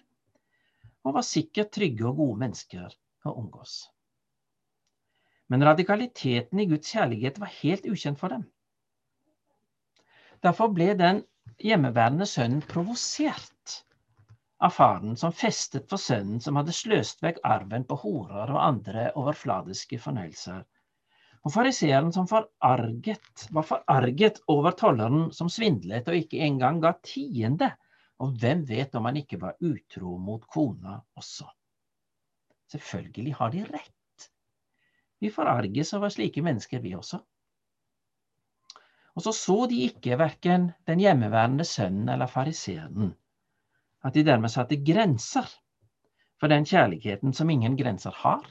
og var sikkert trygge og gode mennesker å omgås. Men radikaliteten i Guds kjærlighet var helt ukjent for dem. Derfor ble den hjemmeværende sønnen provosert av faren som festet for sønnen som hadde sløst vekk arven på horer og andre overfladiske fornøyelser. Og fariseeren som forarget, var forarget over tolleren som svindlet og ikke engang ga tiende. Og hvem vet om han ikke var utro mot kona også? Selvfølgelig har de rett. Vi forarges over slike mennesker, vi også. Og så så de ikke verken den hjemmeværende sønnen eller fariseeren, at de dermed satte grenser for den kjærligheten som ingen grenser har,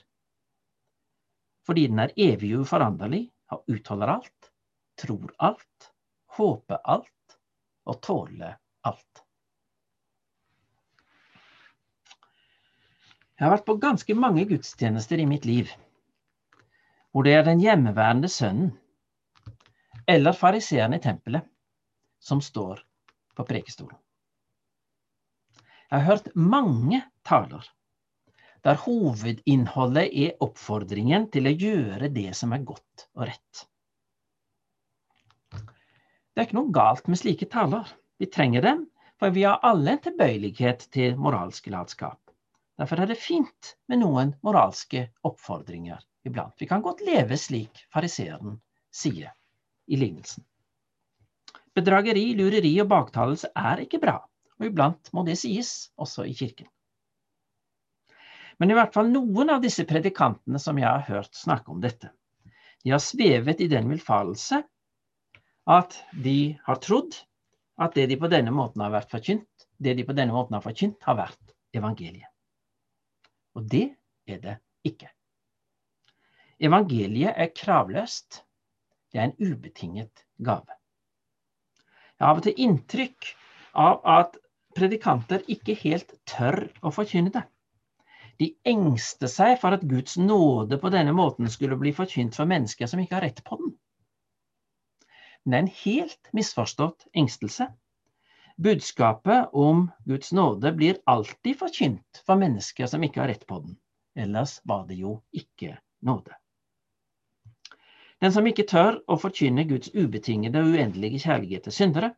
fordi den er evig uforanderlig og utholder alt, tror alt, håper alt og tåler alt. Jeg har vært på ganske mange gudstjenester i mitt liv hvor det er den hjemmeværende sønnen eller fariseeren i tempelet som står på prekestolen. Jeg har hørt mange taler der hovedinnholdet er oppfordringen til å gjøre det som er godt og rett. Det er ikke noe galt med slike taler. Vi trenger dem, for vi har alle en tilbøyelighet til moralsk latskap. Derfor er det fint med noen moralske oppfordringer iblant. Vi kan godt leve slik fariseeren sier i lignelsen. Bedrageri, lureri og baktalelse er ikke bra, og iblant må det sies, også i kirken. Men i hvert fall noen av disse predikantene som jeg har hørt snakke om dette, de har svevet i den villfarelse at de har trodd at det de på denne måten har vært forkynt, det de på denne måten har forkynt, har vært evangeliet. Og det er det ikke. Evangeliet er kravløst, det er en ubetinget gave. Jeg har av og til inntrykk av at predikanter ikke helt tør å forkynne det. De engster seg for at Guds nåde på denne måten skulle bli forkynt for mennesker som ikke har rett på den. Men det er en helt misforstått engstelse. Budskapet om Guds nåde blir alltid forkynt for mennesker som ikke har rett på den. Ellers var det jo ikke nåde. Den som ikke tør å forkynne Guds ubetingede og uendelige kjærlighet til syndere,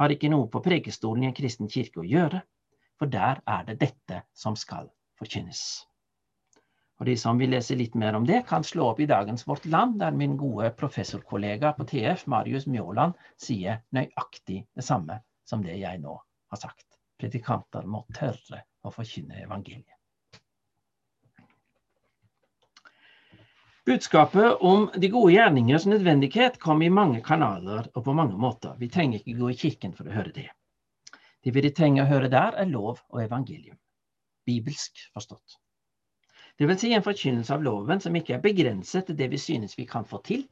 har ikke noe på prekestolen i en kristen kirke å gjøre, for der er det dette som skal forkynnes. Og De som vil lese litt mer om det, kan slå opp i dagens Vårt Land, der min gode professorkollega på TF, Marius Mjåland, sier nøyaktig det samme som det jeg nå har sagt. Predikanter må tørre å forkynne evangeliet. Budskapet om de gode gjerningers nødvendighet kom i mange kanaler og på mange måter. Vi trenger ikke gå i kirken for å høre det. Det vi trenger å høre der, er lov og evangelium. Bibelsk forstått. Det vil si en forkynnelse av loven som ikke er begrenset til det vi synes vi kan få til,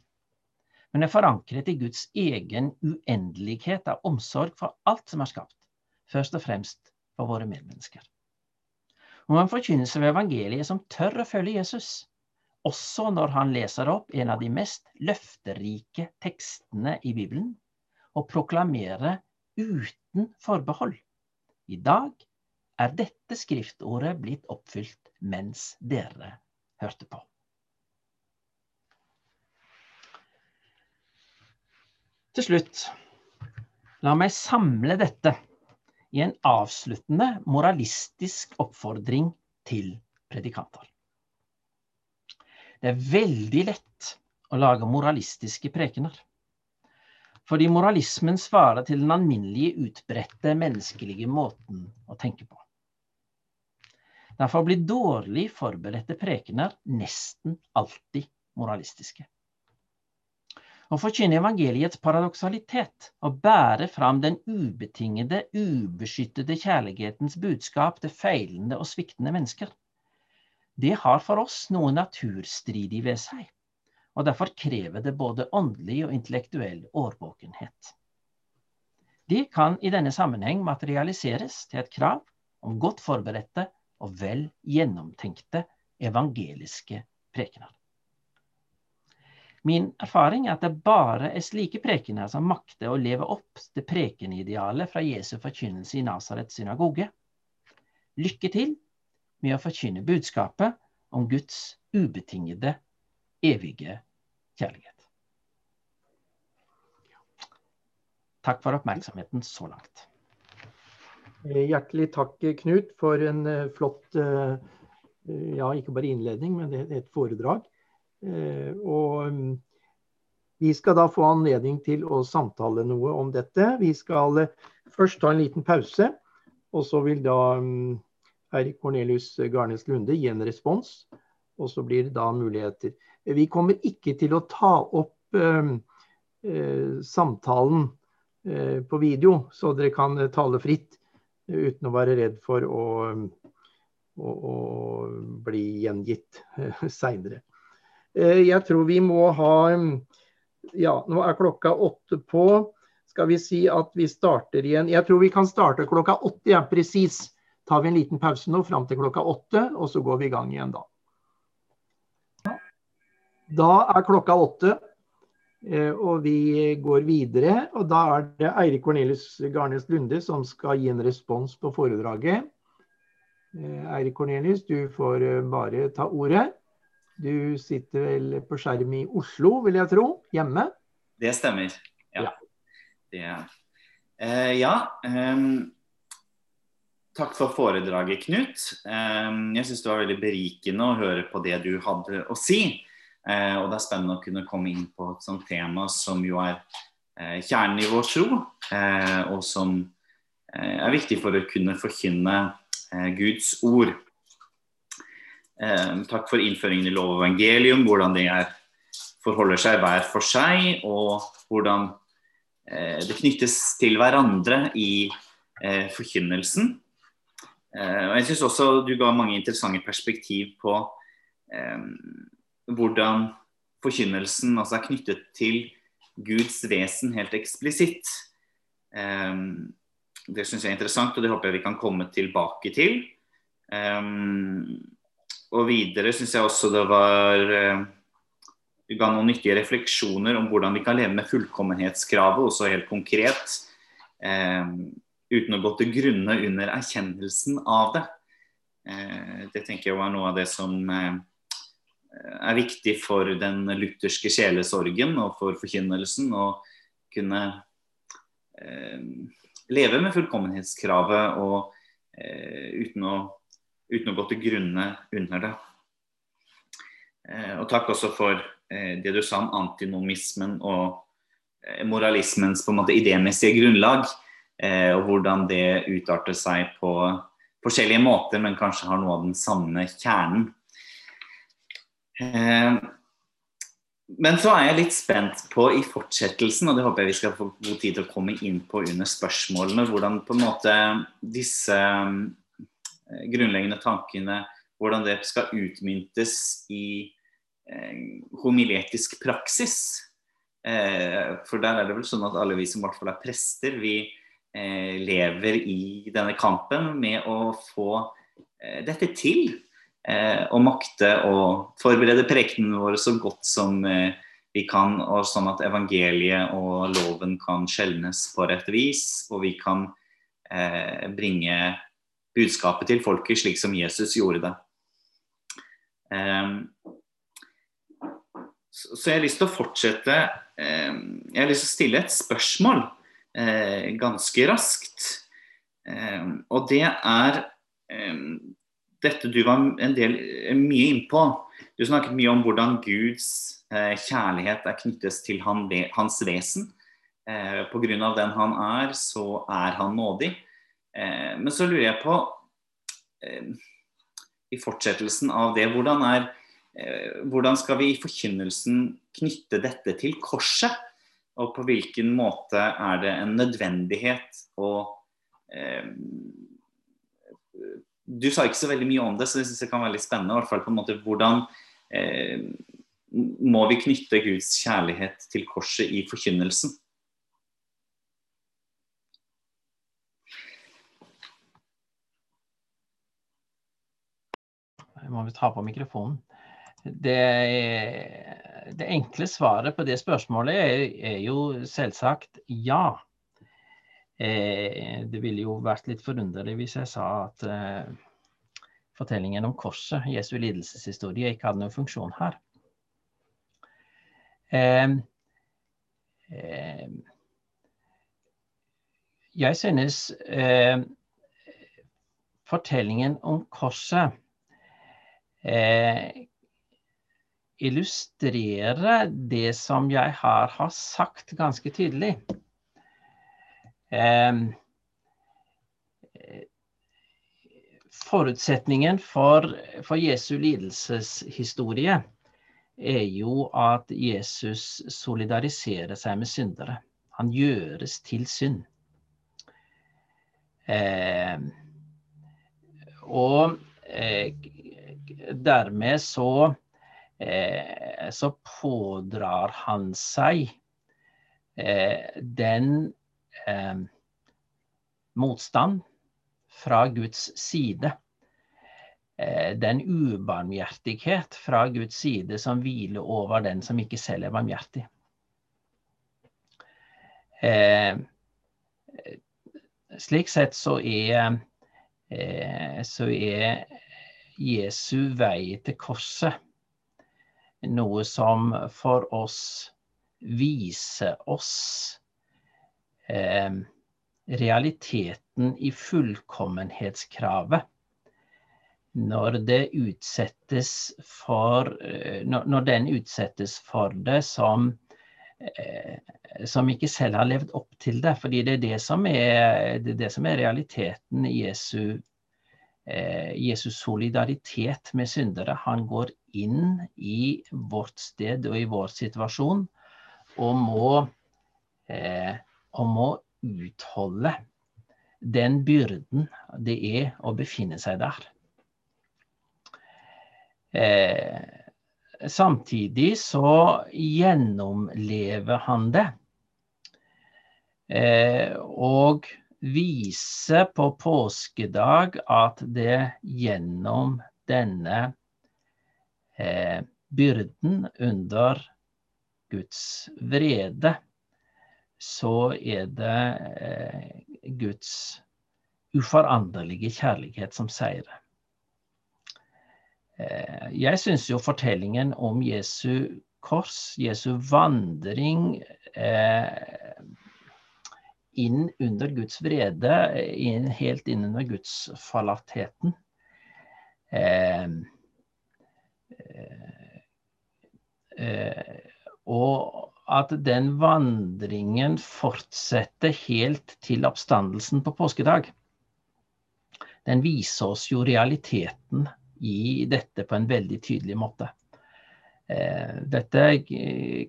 men er forankret i Guds egen uendelighet av omsorg for alt som er skapt, først og fremst for våre medmennesker. Om en forkynnelse ved evangeliet som tør å følge Jesus, også når han leser opp en av de mest løfterike tekstene i Bibelen, og proklamerer uten forbehold. I dag er dette skriftordet blitt oppfylt mens dere hørte på. Til slutt, la meg samle dette i en avsluttende moralistisk oppfordring til predikanter. Det er veldig lett å lage moralistiske prekener. Fordi moralismen svarer til den alminnelige, utbredte menneskelige måten å tenke på. Derfor blir dårlig forberedte prekener nesten alltid moralistiske. Å forkynne evangeliets paradoksalitet og bære fram den ubetingede, ubeskyttede kjærlighetens budskap til feilende og sviktende mennesker, det har for oss noe naturstridig ved seg. Og derfor krever det både åndelig og intellektuell årvåkenhet. Det kan i denne sammenheng materialiseres til et krav om godt forberedte og vel gjennomtenkte evangeliske prekener. Min erfaring er at det bare er slike prekener som makter å leve opp til prekenidealet fra Jesu forkynnelse i Nasarets synagoge. Lykke til med å forkynne budskapet om Guds ubetingede, evige kjærlighet. Takk for oppmerksomheten så langt. Hjertelig takk, Knut, for en eh, flott eh, ja, ikke bare innledning, men et foredrag. Eh, og mm, vi skal da få anledning til å samtale noe om dette. Vi skal først ta en liten pause, og så vil da mm, Eirik Cornelius Garnes Lunde gi en respons. Og så blir det da muligheter. Vi kommer ikke til å ta opp eh, samtalen eh, på video, så dere kan tale fritt uten å være redd for å, å, å bli gjengitt eh, seinere. Eh, jeg tror vi må ha Ja, nå er klokka åtte på. Skal vi si at vi starter igjen Jeg tror vi kan starte klokka åtte, ja, presis. Tar vi en liten pause nå fram til klokka åtte, og så går vi i gang igjen da. Da er klokka åtte. Eh, og vi går videre. og Da er det Eirik Cornelius Garnes Lunde som skal gi en respons på foredraget. Eh, Eirik Cornelius, du får bare ta ordet. Du sitter vel på skjerm i Oslo, vil jeg tro? Hjemme? Det stemmer. Ja. ja. Det, uh, ja um, takk for foredraget, Knut. Um, jeg syns det var veldig berikende å høre på det du hadde å si. Uh, og det er spennende å kunne komme inn på et sånt tema som jo er uh, kjernen i vår tro, og som er viktig for å kunne forkynne Guds ord. Eh, takk for innføringen i lov og evangelium, hvordan det er, forholder seg hver for seg, og hvordan det knyttes til hverandre i forkynnelsen. og jeg synes også Du ga mange interessante perspektiv på hvordan forkynnelsen altså er knyttet til Guds vesen helt eksplisitt. Det syns jeg er interessant, og det håper jeg vi kan komme tilbake til. Um, og videre syns jeg også det var Du ga noen nyttige refleksjoner om hvordan vi kan leve med fullkommenhetskravet, også helt konkret. Eh, uten å gå til grunne under erkjennelsen av det. Eh, det tenker jeg var noe av det som eh, er viktig for den lutherske sjelesorgen og for forkynnelsen å kunne eh, leve med fullkommenhetskravet og eh, uten, å, uten, å, gå til grunne under det. Eh, og takk også for eh, det du sa om antinomismen og eh, moralismens på en måte idémessige grunnlag, og hvordan det utarter seg på forskjellige måter, men kanskje har noe av den samme kjernen. Men så er jeg litt spent på i fortsettelsen, og det håper jeg vi skal få god tid til å komme inn på under spørsmålene, hvordan på en måte disse grunnleggende tankene hvordan det skal utmyntes i eh, homiletisk praksis. Eh, for der er det vel sånn at alle vi som i hvert fall er prester, vi eh, lever i denne kampen med å få eh, dette til eh, og makte å forberede prekenene våre så godt som eh, vi kan, og sånn at evangeliet og loven kan skjelnes på rett vis, og vi kan eh, bringe budskapet til folket slik som Jesus gjorde det. Um, så, jeg har lyst til å fortsette um, Jeg har lyst til å stille et spørsmål uh, ganske raskt. Um, og det er dette du var en del eh, mye innpå. Du snakket mye om hvordan Guds eh, kjærlighet er knyttes til hans vesen. Eh, Pga. den han er, så er han nådig. Eh, men så lurer jeg på eh, i fortsettelsen av det. Hvordan, er, eh, hvordan skal vi i forkynnelsen knytte dette til korset? Og på hvilken måte er det en nødvendighet å eh, Du sa ikke så veldig mye om det, så jeg synes det kan være litt spennende. Hvert fall på en måte Hvordan eh, må vi knytte Guds kjærlighet til korset i forkynnelsen? Må vi ta på mikrofonen. Det, det, enkle svaret på det spørsmålet er, er jo selvsagt ja. Eh, det ville jo vært litt forunderlig hvis jeg sa at eh, fortellingen om korset, Jesu lidelseshistorie, ikke hadde noen funksjon her. Eh jeg synes eh, fortellingen om korset eh, illustrere det som jeg her har sagt ganske tydelig. Eh, forutsetningen for, for, Jesu lidelseshistorie er jo at Jesus solidariserer seg med syndere. Han gjøres til synd. Eh, og eh, dermed så, eh, så pådrar han seg eh, den eh, motstand fra Guds side. Eh, den ubarmhjertighet fra Guds side som hviler over den som ikke selv er barmhjertig. Eh, slik sett så er, eh, så er Jesu vei til korset. Noe som for oss viser oss eh, realiteten i fullkommenhetskravet. Når, for, eh, når, den utsettes for det som, eh, som ikke selv har levd opp til det. Fordi det er det som er, det er, det som er realiteten i Jesu Jesus solidaritet med syndere. Han går inn i vårt sted og i vår situasjon og må, eh, og må utholde den byrden det er å befinne seg der. Eh, samtidig så gjennomlever han det. Eh, og vise på påskedag at det gjennom denne eh, byrden under Guds vrede, så er det eh, Guds uforanderlige kjærlighet som seirer. Eh, jeg syns jo fortellingen om Jesu kors, Jesu vandring eh, inn under Guds vrede, inn, helt inn under Guds forlattheten. Ehm, eh, eh, og at den vandringen fortsetter helt til oppstandelsen på påskedag. Den viser oss jo realiteten i dette på en veldig tydelig måte. Eh, dette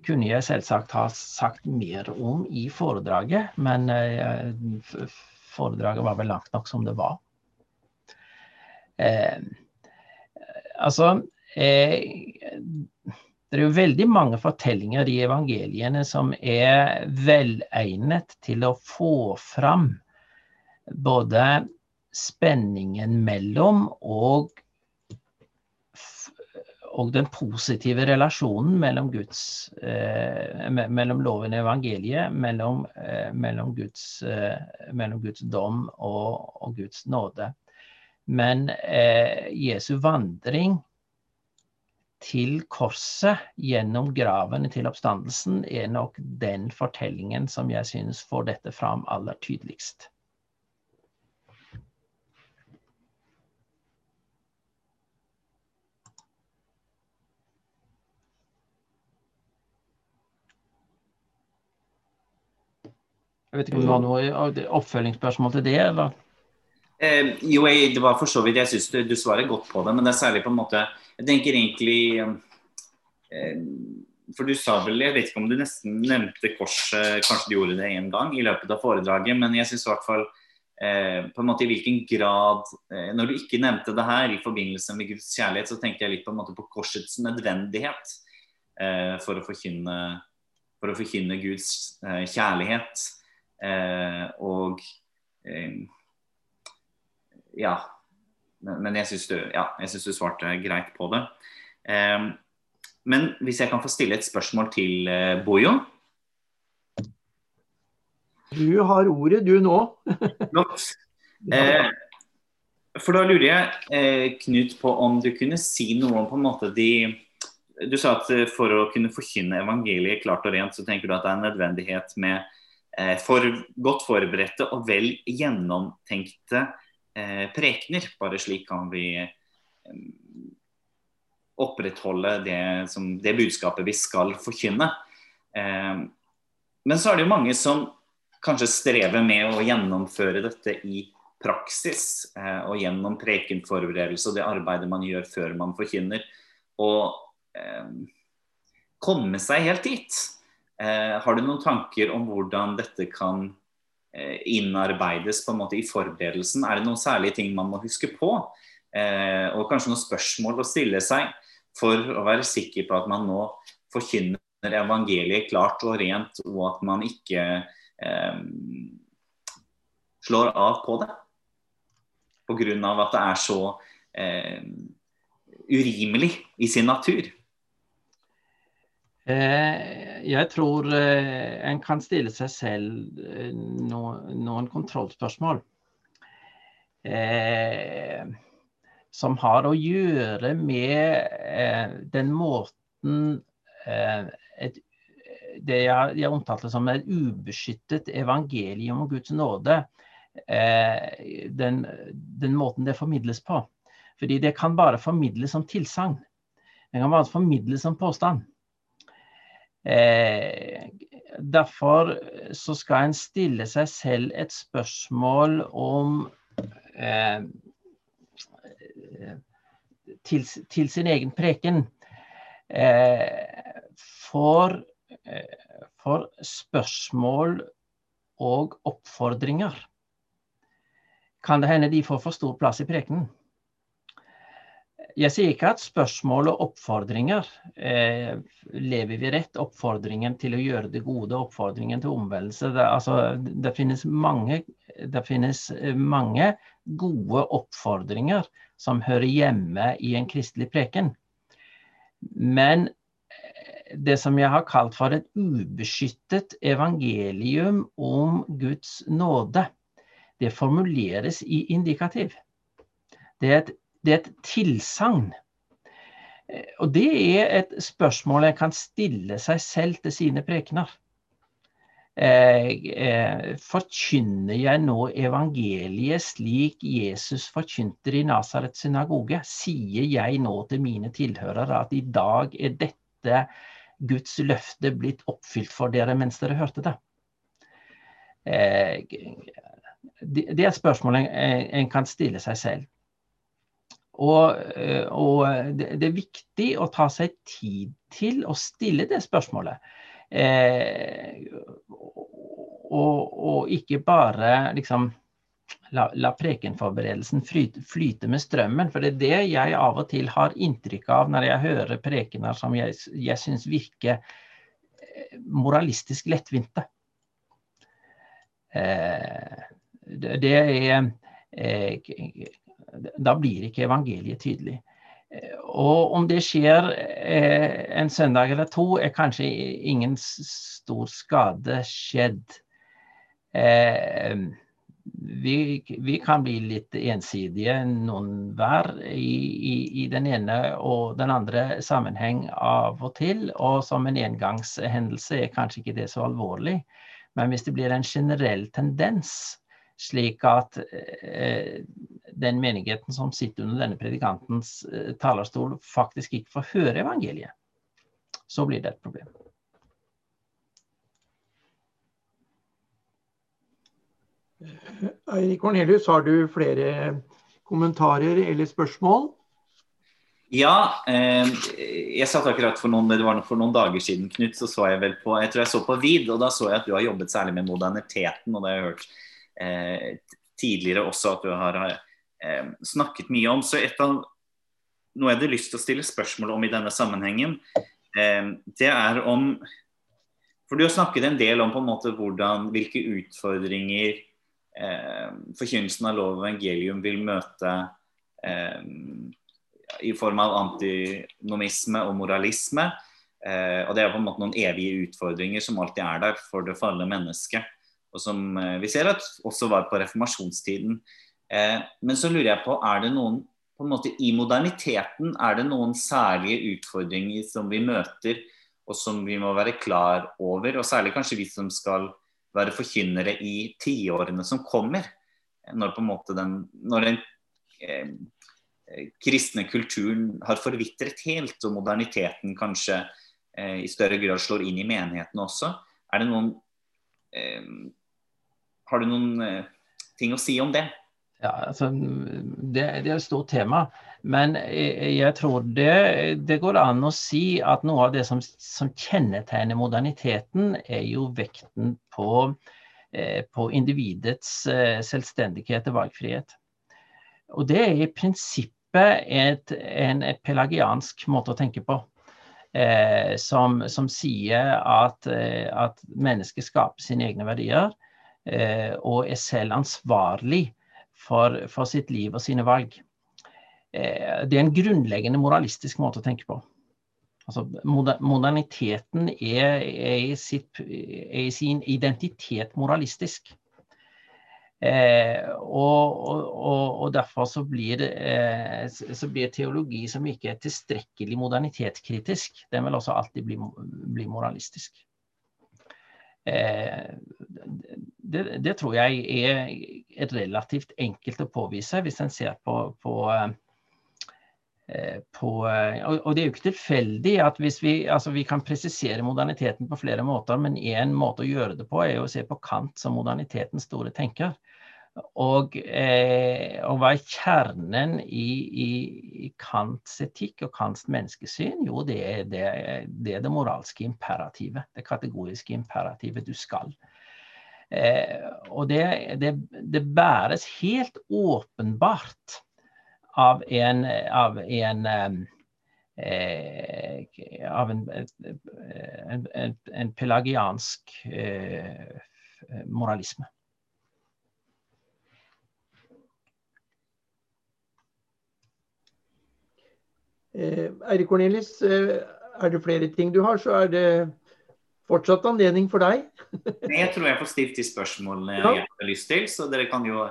kunne jeg selvsagt ha sagt mer om i foredraget, men eh, foredraget var vel langt nok som det var. Eh, altså Det er jo veldig mange fortellinger i evangeliene som er velegnet til å få fram både spenningen mellom og og den positive relasjonen mellom, Guds, eh, mellom loven og evangeliet, mellom, eh, mellom, Guds, eh, mellom, Guds, dom og, og Guds nåde. Men eh, Jesu vandring til korset gjennom graven til oppstandelsen er nok den fortellingen som jeg synes får dette fram aller tydeligst. Jeg vet ikke om du har noe oppfølgingsspørsmål til det, eller? Eh, jo, jeg, det var for så vidt Jeg syns du, du, svarer godt på det, men det er særlig på en måte Jeg tenker egentlig eh, For du sa vel Jeg vet ikke om du nesten nevnte korset, kanskje du gjorde det én gang i løpet av foredraget, men jeg syns i hvert fall eh, på en måte i hvilken grad eh, Når du ikke nevnte det her i forbindelse med Guds kjærlighet, så tenkte jeg litt på en måte på korsets nødvendighet eh, for å forkynne for å forkynne Guds eh, kjærlighet. Og ja. Men jeg syns du, ja, du, svarte greit på det. Um, men hvis jeg kan få stille et spørsmål til Bojo? Du har ordet, du nå. Flott. Eh, for da lurer jeg, eh, Knut, på om du kunne si noe om på en måte de Du sa at eh, for å kunne forkynne evangeliet klart og rent, så tenker du at det er en nødvendighet med eh, for godt forberedte og vel gjennomtenkte eh, prekener. Bare slik kan vi eh, opprettholde det, som, det, budskapet vi skal forkynne. Eh, men så er det jo mange som kanskje strever med å gjennomføre dette i praksis. Eh, og gjennom prekenforberedelse og det arbeidet man gjør før man forkynner. Og eh, komme seg helt dit. Eh, har du noen tanker om hvordan dette kan Eh, innarbeides på en måte i forberedelsen? Er det noen særlige ting man må huske på? Eh, og kanskje noen spørsmål å stille seg for å være sikker på at man nå forkynner evangeliet klart og rent, og at man ikke eh, slår av på det. Pga. at det er så eh, urimelig i sin natur. Eh, jeg tror eh, en kan stille seg selv eh, noen kontrollspørsmål. Som har å gjøre med den måten et, det jeg, jeg omtalte som et ubeskyttet evangelium om Guds nåde, den, den måten det formidles på. Fordi det kan bare formidles som tilsagn. Det kan bare formidles som påstand. Eh, derfor så skal en stille seg selv et spørsmål om eh, til, til, sin egen preken. Eh, for, eh, for spørsmål og oppfordringer kan det hende de får for stor plass i prekenen. Jeg sier ikke at spørsmål og oppfordringer eh, lever vi rett. Oppfordringen til å gjøre det gode, oppfordringen til omvendelse. Det, altså, det, finnes mange, det, finnes mange, gode oppfordringer som hører hjemme i en kristelig preken. Men eh, det som jeg har kalt for et ubeskyttet evangelium om Guds nåde, det formuleres i indikativ. Det er et det er et tilsagn. Eh, og det er et spørsmål en kan stille seg selv til sine prekener. Eh, eh, forkynner jeg nå evangeliet slik Jesus forkynte i Nasarets synagoge? Sier jeg nå til mine tilhørere at i dag er dette Guds løfte blitt oppfylt for dere mens dere hørte det? Det er et spørsmål en kan stille seg selv. Og, eh, og, det er viktig å ta seg tid til å stille det spørsmålet. Eh, og, og, ikke bare liksom la, la prekenforberedelsen flyte, flyte, med strømmen. For det er det jeg av og til har inntrykk av når jeg hører prekener som jeg, jeg syns virker eh, moralistisk lettvinte. Eh, det, det er eh, da blir ikke evangeliet tydelig. Og om det skjer eh, en søndag eller to, er kanskje ingen stor skade skjedd. Eh, vi, vi, kan bli litt ensidige, noen hver, i, i, i, den ene og den andre sammenheng av og til. Og som en engangshendelse er kanskje ikke det så alvorlig. Men hvis det blir en generell tendens, slik at eh, den menigheten som sitter under denne predikantens eh, talerstol, faktisk ikke får høre evangeliet, så blir det et problem. Eirik Cornelius, har du flere kommentarer eller spørsmål? Ja, eh, jeg satt akkurat for noen, det var for noen dager siden, Knut, så så jeg vel på Jeg tror jeg så på VID, og da så jeg at du har jobbet særlig med moderniteten. Og det har jeg hørt eh, tidligere også at du har eh, snakket mye om. Så et av noe jeg hadde lyst til å stille spørsmål om i denne sammenhengen, eh, det er om For du har snakket en del om på en måte hvordan, hvilke utfordringer eh, forkynnelsen av lov og evangelium vil møte eh, i form av antinomisme og moralisme. Eh, og det er på en måte noen evige utfordringer som alltid er der for det falne mennesket. Og som eh, vi ser at også var på reformasjonstiden. Eh, men så lurer jeg på, er det noen på en måte I moderniteten er det noen særlige utfordringer som vi møter, og som vi må være klar over. Og særlig kanskje vi som skal være forkynnere i tiårene som kommer. Når på en måte den, når den eh, kristne kulturen har forvitret helt, og moderniteten kanskje eh, i større grad slår inn i menigheten også. Er det noen eh, Har du noen eh, ting å si om det? Ja, altså, det, det, er et stort tema. Men jeg, jeg tror det, det, går an å si at noe av det som, som kjennetegner moderniteten, er jo vekten på, eh, på individets eh, selvstendighet og valgfrihet. Og det er i prinsippet et, en pelagiansk måte å tenke på. Eh, som, som, sier at, eh, at mennesket skaper sine egne verdier eh, og er selv ansvarlig for, for, sitt liv og sine valg. Eh, det er en grunnleggende moralistisk måte å tenke på. Altså, moderniteten er, er, i sitt, er, i sin identitet moralistisk. Eh, og, og, og, derfor så blir, eh, så blir, teologi som ikke er tilstrekkelig modernitetskritisk, den vil også alltid bli, bli moralistisk. Eh, det, det, tror jeg er relativt enkelt å påvise hvis en ser på, på, eh, på og, det er jo ikke tilfeldig at hvis vi, altså vi kan presisere moderniteten på flere måter, men én måte å gjøre det på er jo å se på Kant som modernitetens store tenker. Og, eh, og hva er kjernen i, i, i, Kants etikk og Kants menneskesyn? Jo, det er det, det er det, moralske imperativet. Det kategoriske imperativet du skal. Eh, og det, det, det, bæres helt åpenbart av en, av en eh, av en, en, en pelagiansk eh, moralisme. Eh, Eirik Cornelis, eh, er det flere ting du har, så er det fortsatt anledning for deg. jeg tror jeg får stilt de spørsmålene ja. jeg har lyst til, så dere kan jo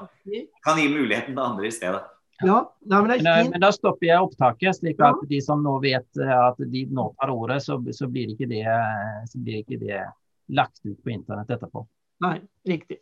kan gi muligheten til andre i stedet. Ja, nei, men, men, eh, men, Da stopper jeg opptaket, slik at de som nå vet at de nå tar ordet, så, så, blir ikke det, så blir ikke det lagt ut på internett etterpå. Nei, riktig.